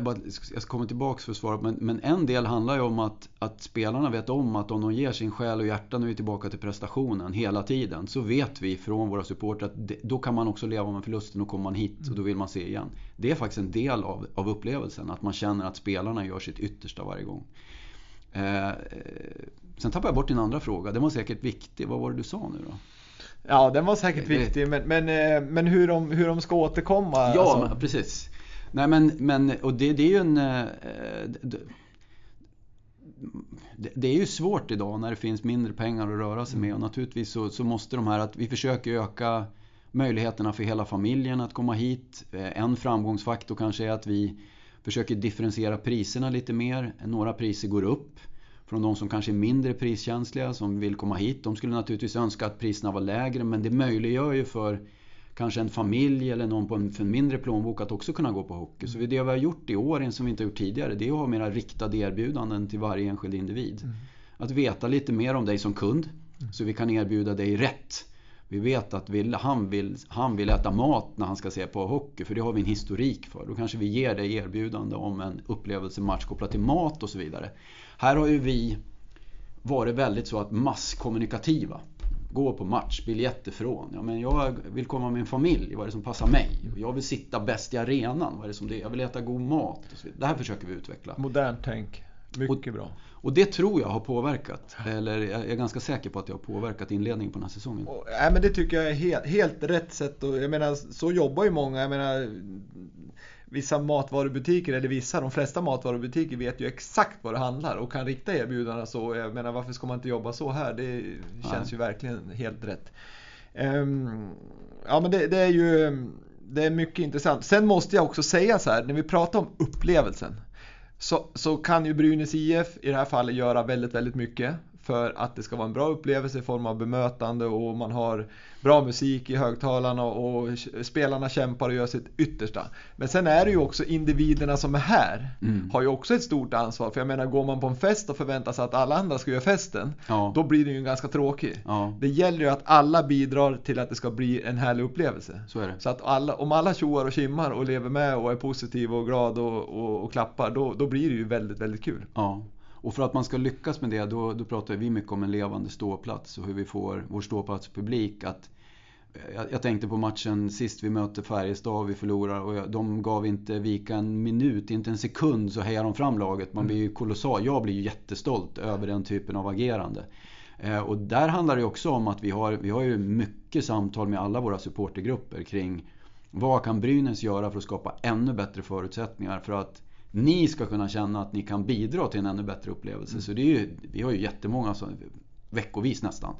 jag ska komma tillbaka för att svara men, men en del handlar ju om att, att spelarna vet om att om de ger sin själ och hjärta, nu är vi tillbaka till prestationen hela tiden, så vet vi från våra supportrar att det, då kan man också leva med förlusten och kommer man hit och då vill man se igen. Det är faktiskt en del av, av upplevelsen, att man känner att spelarna gör sitt yttersta varje gång. Eh, sen tappade jag bort din andra fråga, den var säkert viktig. Vad var det du sa nu då?
Ja, den var säkert viktig, men, men, eh, men hur, de, hur de ska återkomma?
Ja, alltså. precis. Nej, men, men och det, det är ju en... Eh, det, det, är ju svårt idag när det finns mindre pengar att röra sig med och naturligtvis så, så måste de här att vi försöker öka möjligheterna för hela familjen att komma hit. Eh, en framgångsfaktor kanske är att vi försöker differentiera priserna lite mer. Några priser går upp från de som kanske är mindre priskänsliga som vill komma hit. De skulle naturligtvis önska att priserna var lägre men det möjliggör ju för kanske en familj eller någon på en, för en mindre plånbok att också kunna gå på hockey. Så det vi har gjort i år, som vi inte har gjort tidigare, det är att ha mera riktade erbjudanden till varje enskild individ. Mm. Att veta lite mer om dig som kund, mm. så vi kan erbjuda dig rätt. Vi vet att vill, han, vill, han vill äta mat när han ska se på hockey, för det har vi en historik för. Då kanske vi ger dig erbjudande om en upplevelsematch kopplat till mat och så vidare. Här har ju vi varit väldigt så att masskommunikativa. gå på match, biljetter från. Ja, men jag vill komma med en familj, vad är det som passar mig? Jag vill sitta bäst i arenan, vad är det som det är? Jag vill äta god mat. Och så vidare. Det här försöker vi utveckla.
Modernt tänk. Mycket
och,
bra.
Och det tror jag har påverkat. Eller jag är ganska säker på att det har påverkat inledningen på den här säsongen.
Och, nej, men det tycker jag är helt, helt rätt sätt. Och, jag menar, så jobbar ju många. Jag menar, vissa matvarubutiker, eller vissa, de flesta matvarubutiker vet ju exakt vad det handlar och kan rikta erbjudandena så. Jag menar, varför ska man inte jobba så här? Det känns Nej. ju verkligen helt rätt. Um, ja, men det, det, är ju det är mycket intressant. Sen måste jag också säga så här, när vi pratar om upplevelsen så, så kan ju Brynäs IF i det här fallet göra väldigt, väldigt mycket för att det ska vara en bra upplevelse i form av bemötande och man har bra musik i högtalarna och spelarna kämpar och gör sitt yttersta. Men sen är det ju också individerna som är här mm. har ju också ett stort ansvar. För jag menar, går man på en fest och förväntar sig att alla andra ska göra festen, ja. då blir det ju ganska tråkig. Ja. Det gäller ju att alla bidrar till att det ska bli en härlig upplevelse.
Så.
Så att alla, om alla tjoar och kimmar och lever med och är positiva och glada och, och, och, klappar, då, då blir det ju väldigt, väldigt kul.
Ja. Och för att man ska lyckas med det, då, då pratar vi mycket om en levande ståplats och hur vi får vår ståplatspublik att jag, tänkte på matchen sist vi mötte Färjestad, vi förlorar och de gav inte vika en minut, inte en sekund så hejar de fram laget. Man blir ju kolossal, jag blir ju jättestolt över den typen av agerande. Eh, och där handlar det också om att vi har, vi har ju mycket samtal med alla våra supportergrupper kring vad kan Brynäs göra för att skapa ännu bättre förutsättningar för att ni ska kunna känna att ni kan bidra till en ännu bättre upplevelse. Mm. Så det är ju, vi har ju jättemånga, så, veckovis nästan.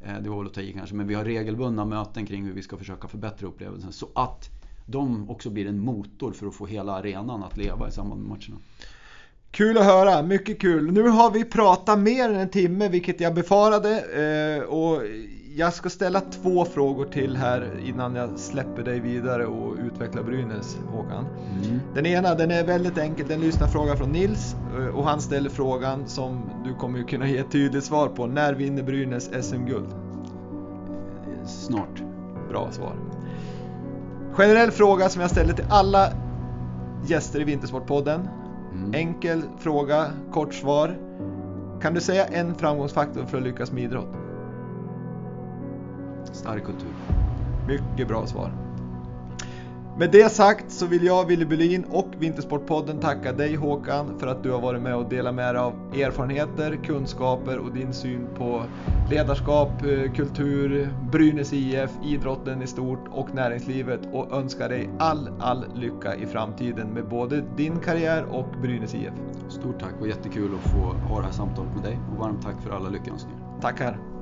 Eh, det var väl att ta i kanske, men vi har regelbundna möten kring hur vi ska försöka förbättra upplevelsen. Så att de också blir en motor för att få hela arenan att leva i samband med matcherna.
Kul att höra, mycket kul. Nu har vi pratat mer än en timme, vilket jag befarade. Eh, och jag ska ställa två frågor till här innan jag släpper dig vidare och utvecklar Brynäs, Håkan. Mm. Den ena, den är väldigt enkel. Den lyssnar fråga från Nils eh, och han ställer frågan som du kommer kunna ge ett tydligt svar på. När vinner Brynäs SM-guld?
Snart.
Bra svar. Generell fråga som jag ställer till alla gäster i Vintersportpodden. Mm. Enkel fråga, kort svar. Kan du säga en framgångsfaktor för att lyckas med idrott?
Stark kultur.
Mycket bra svar. Med det sagt så vill jag, Willy Bylin och Vintersportpodden tacka dig Håkan för att du har varit med och delat med dig av erfarenheter, kunskaper och din syn på ledarskap, eh, kultur, Brynäs IF, idrotten i stort och näringslivet och önskar dig all, all lycka i framtiden med både din karriär och Brynäs IF.
Stort tack och jättekul att få ha det här samtalet med dig och varmt tack för alla lyckönskningar.
Tackar!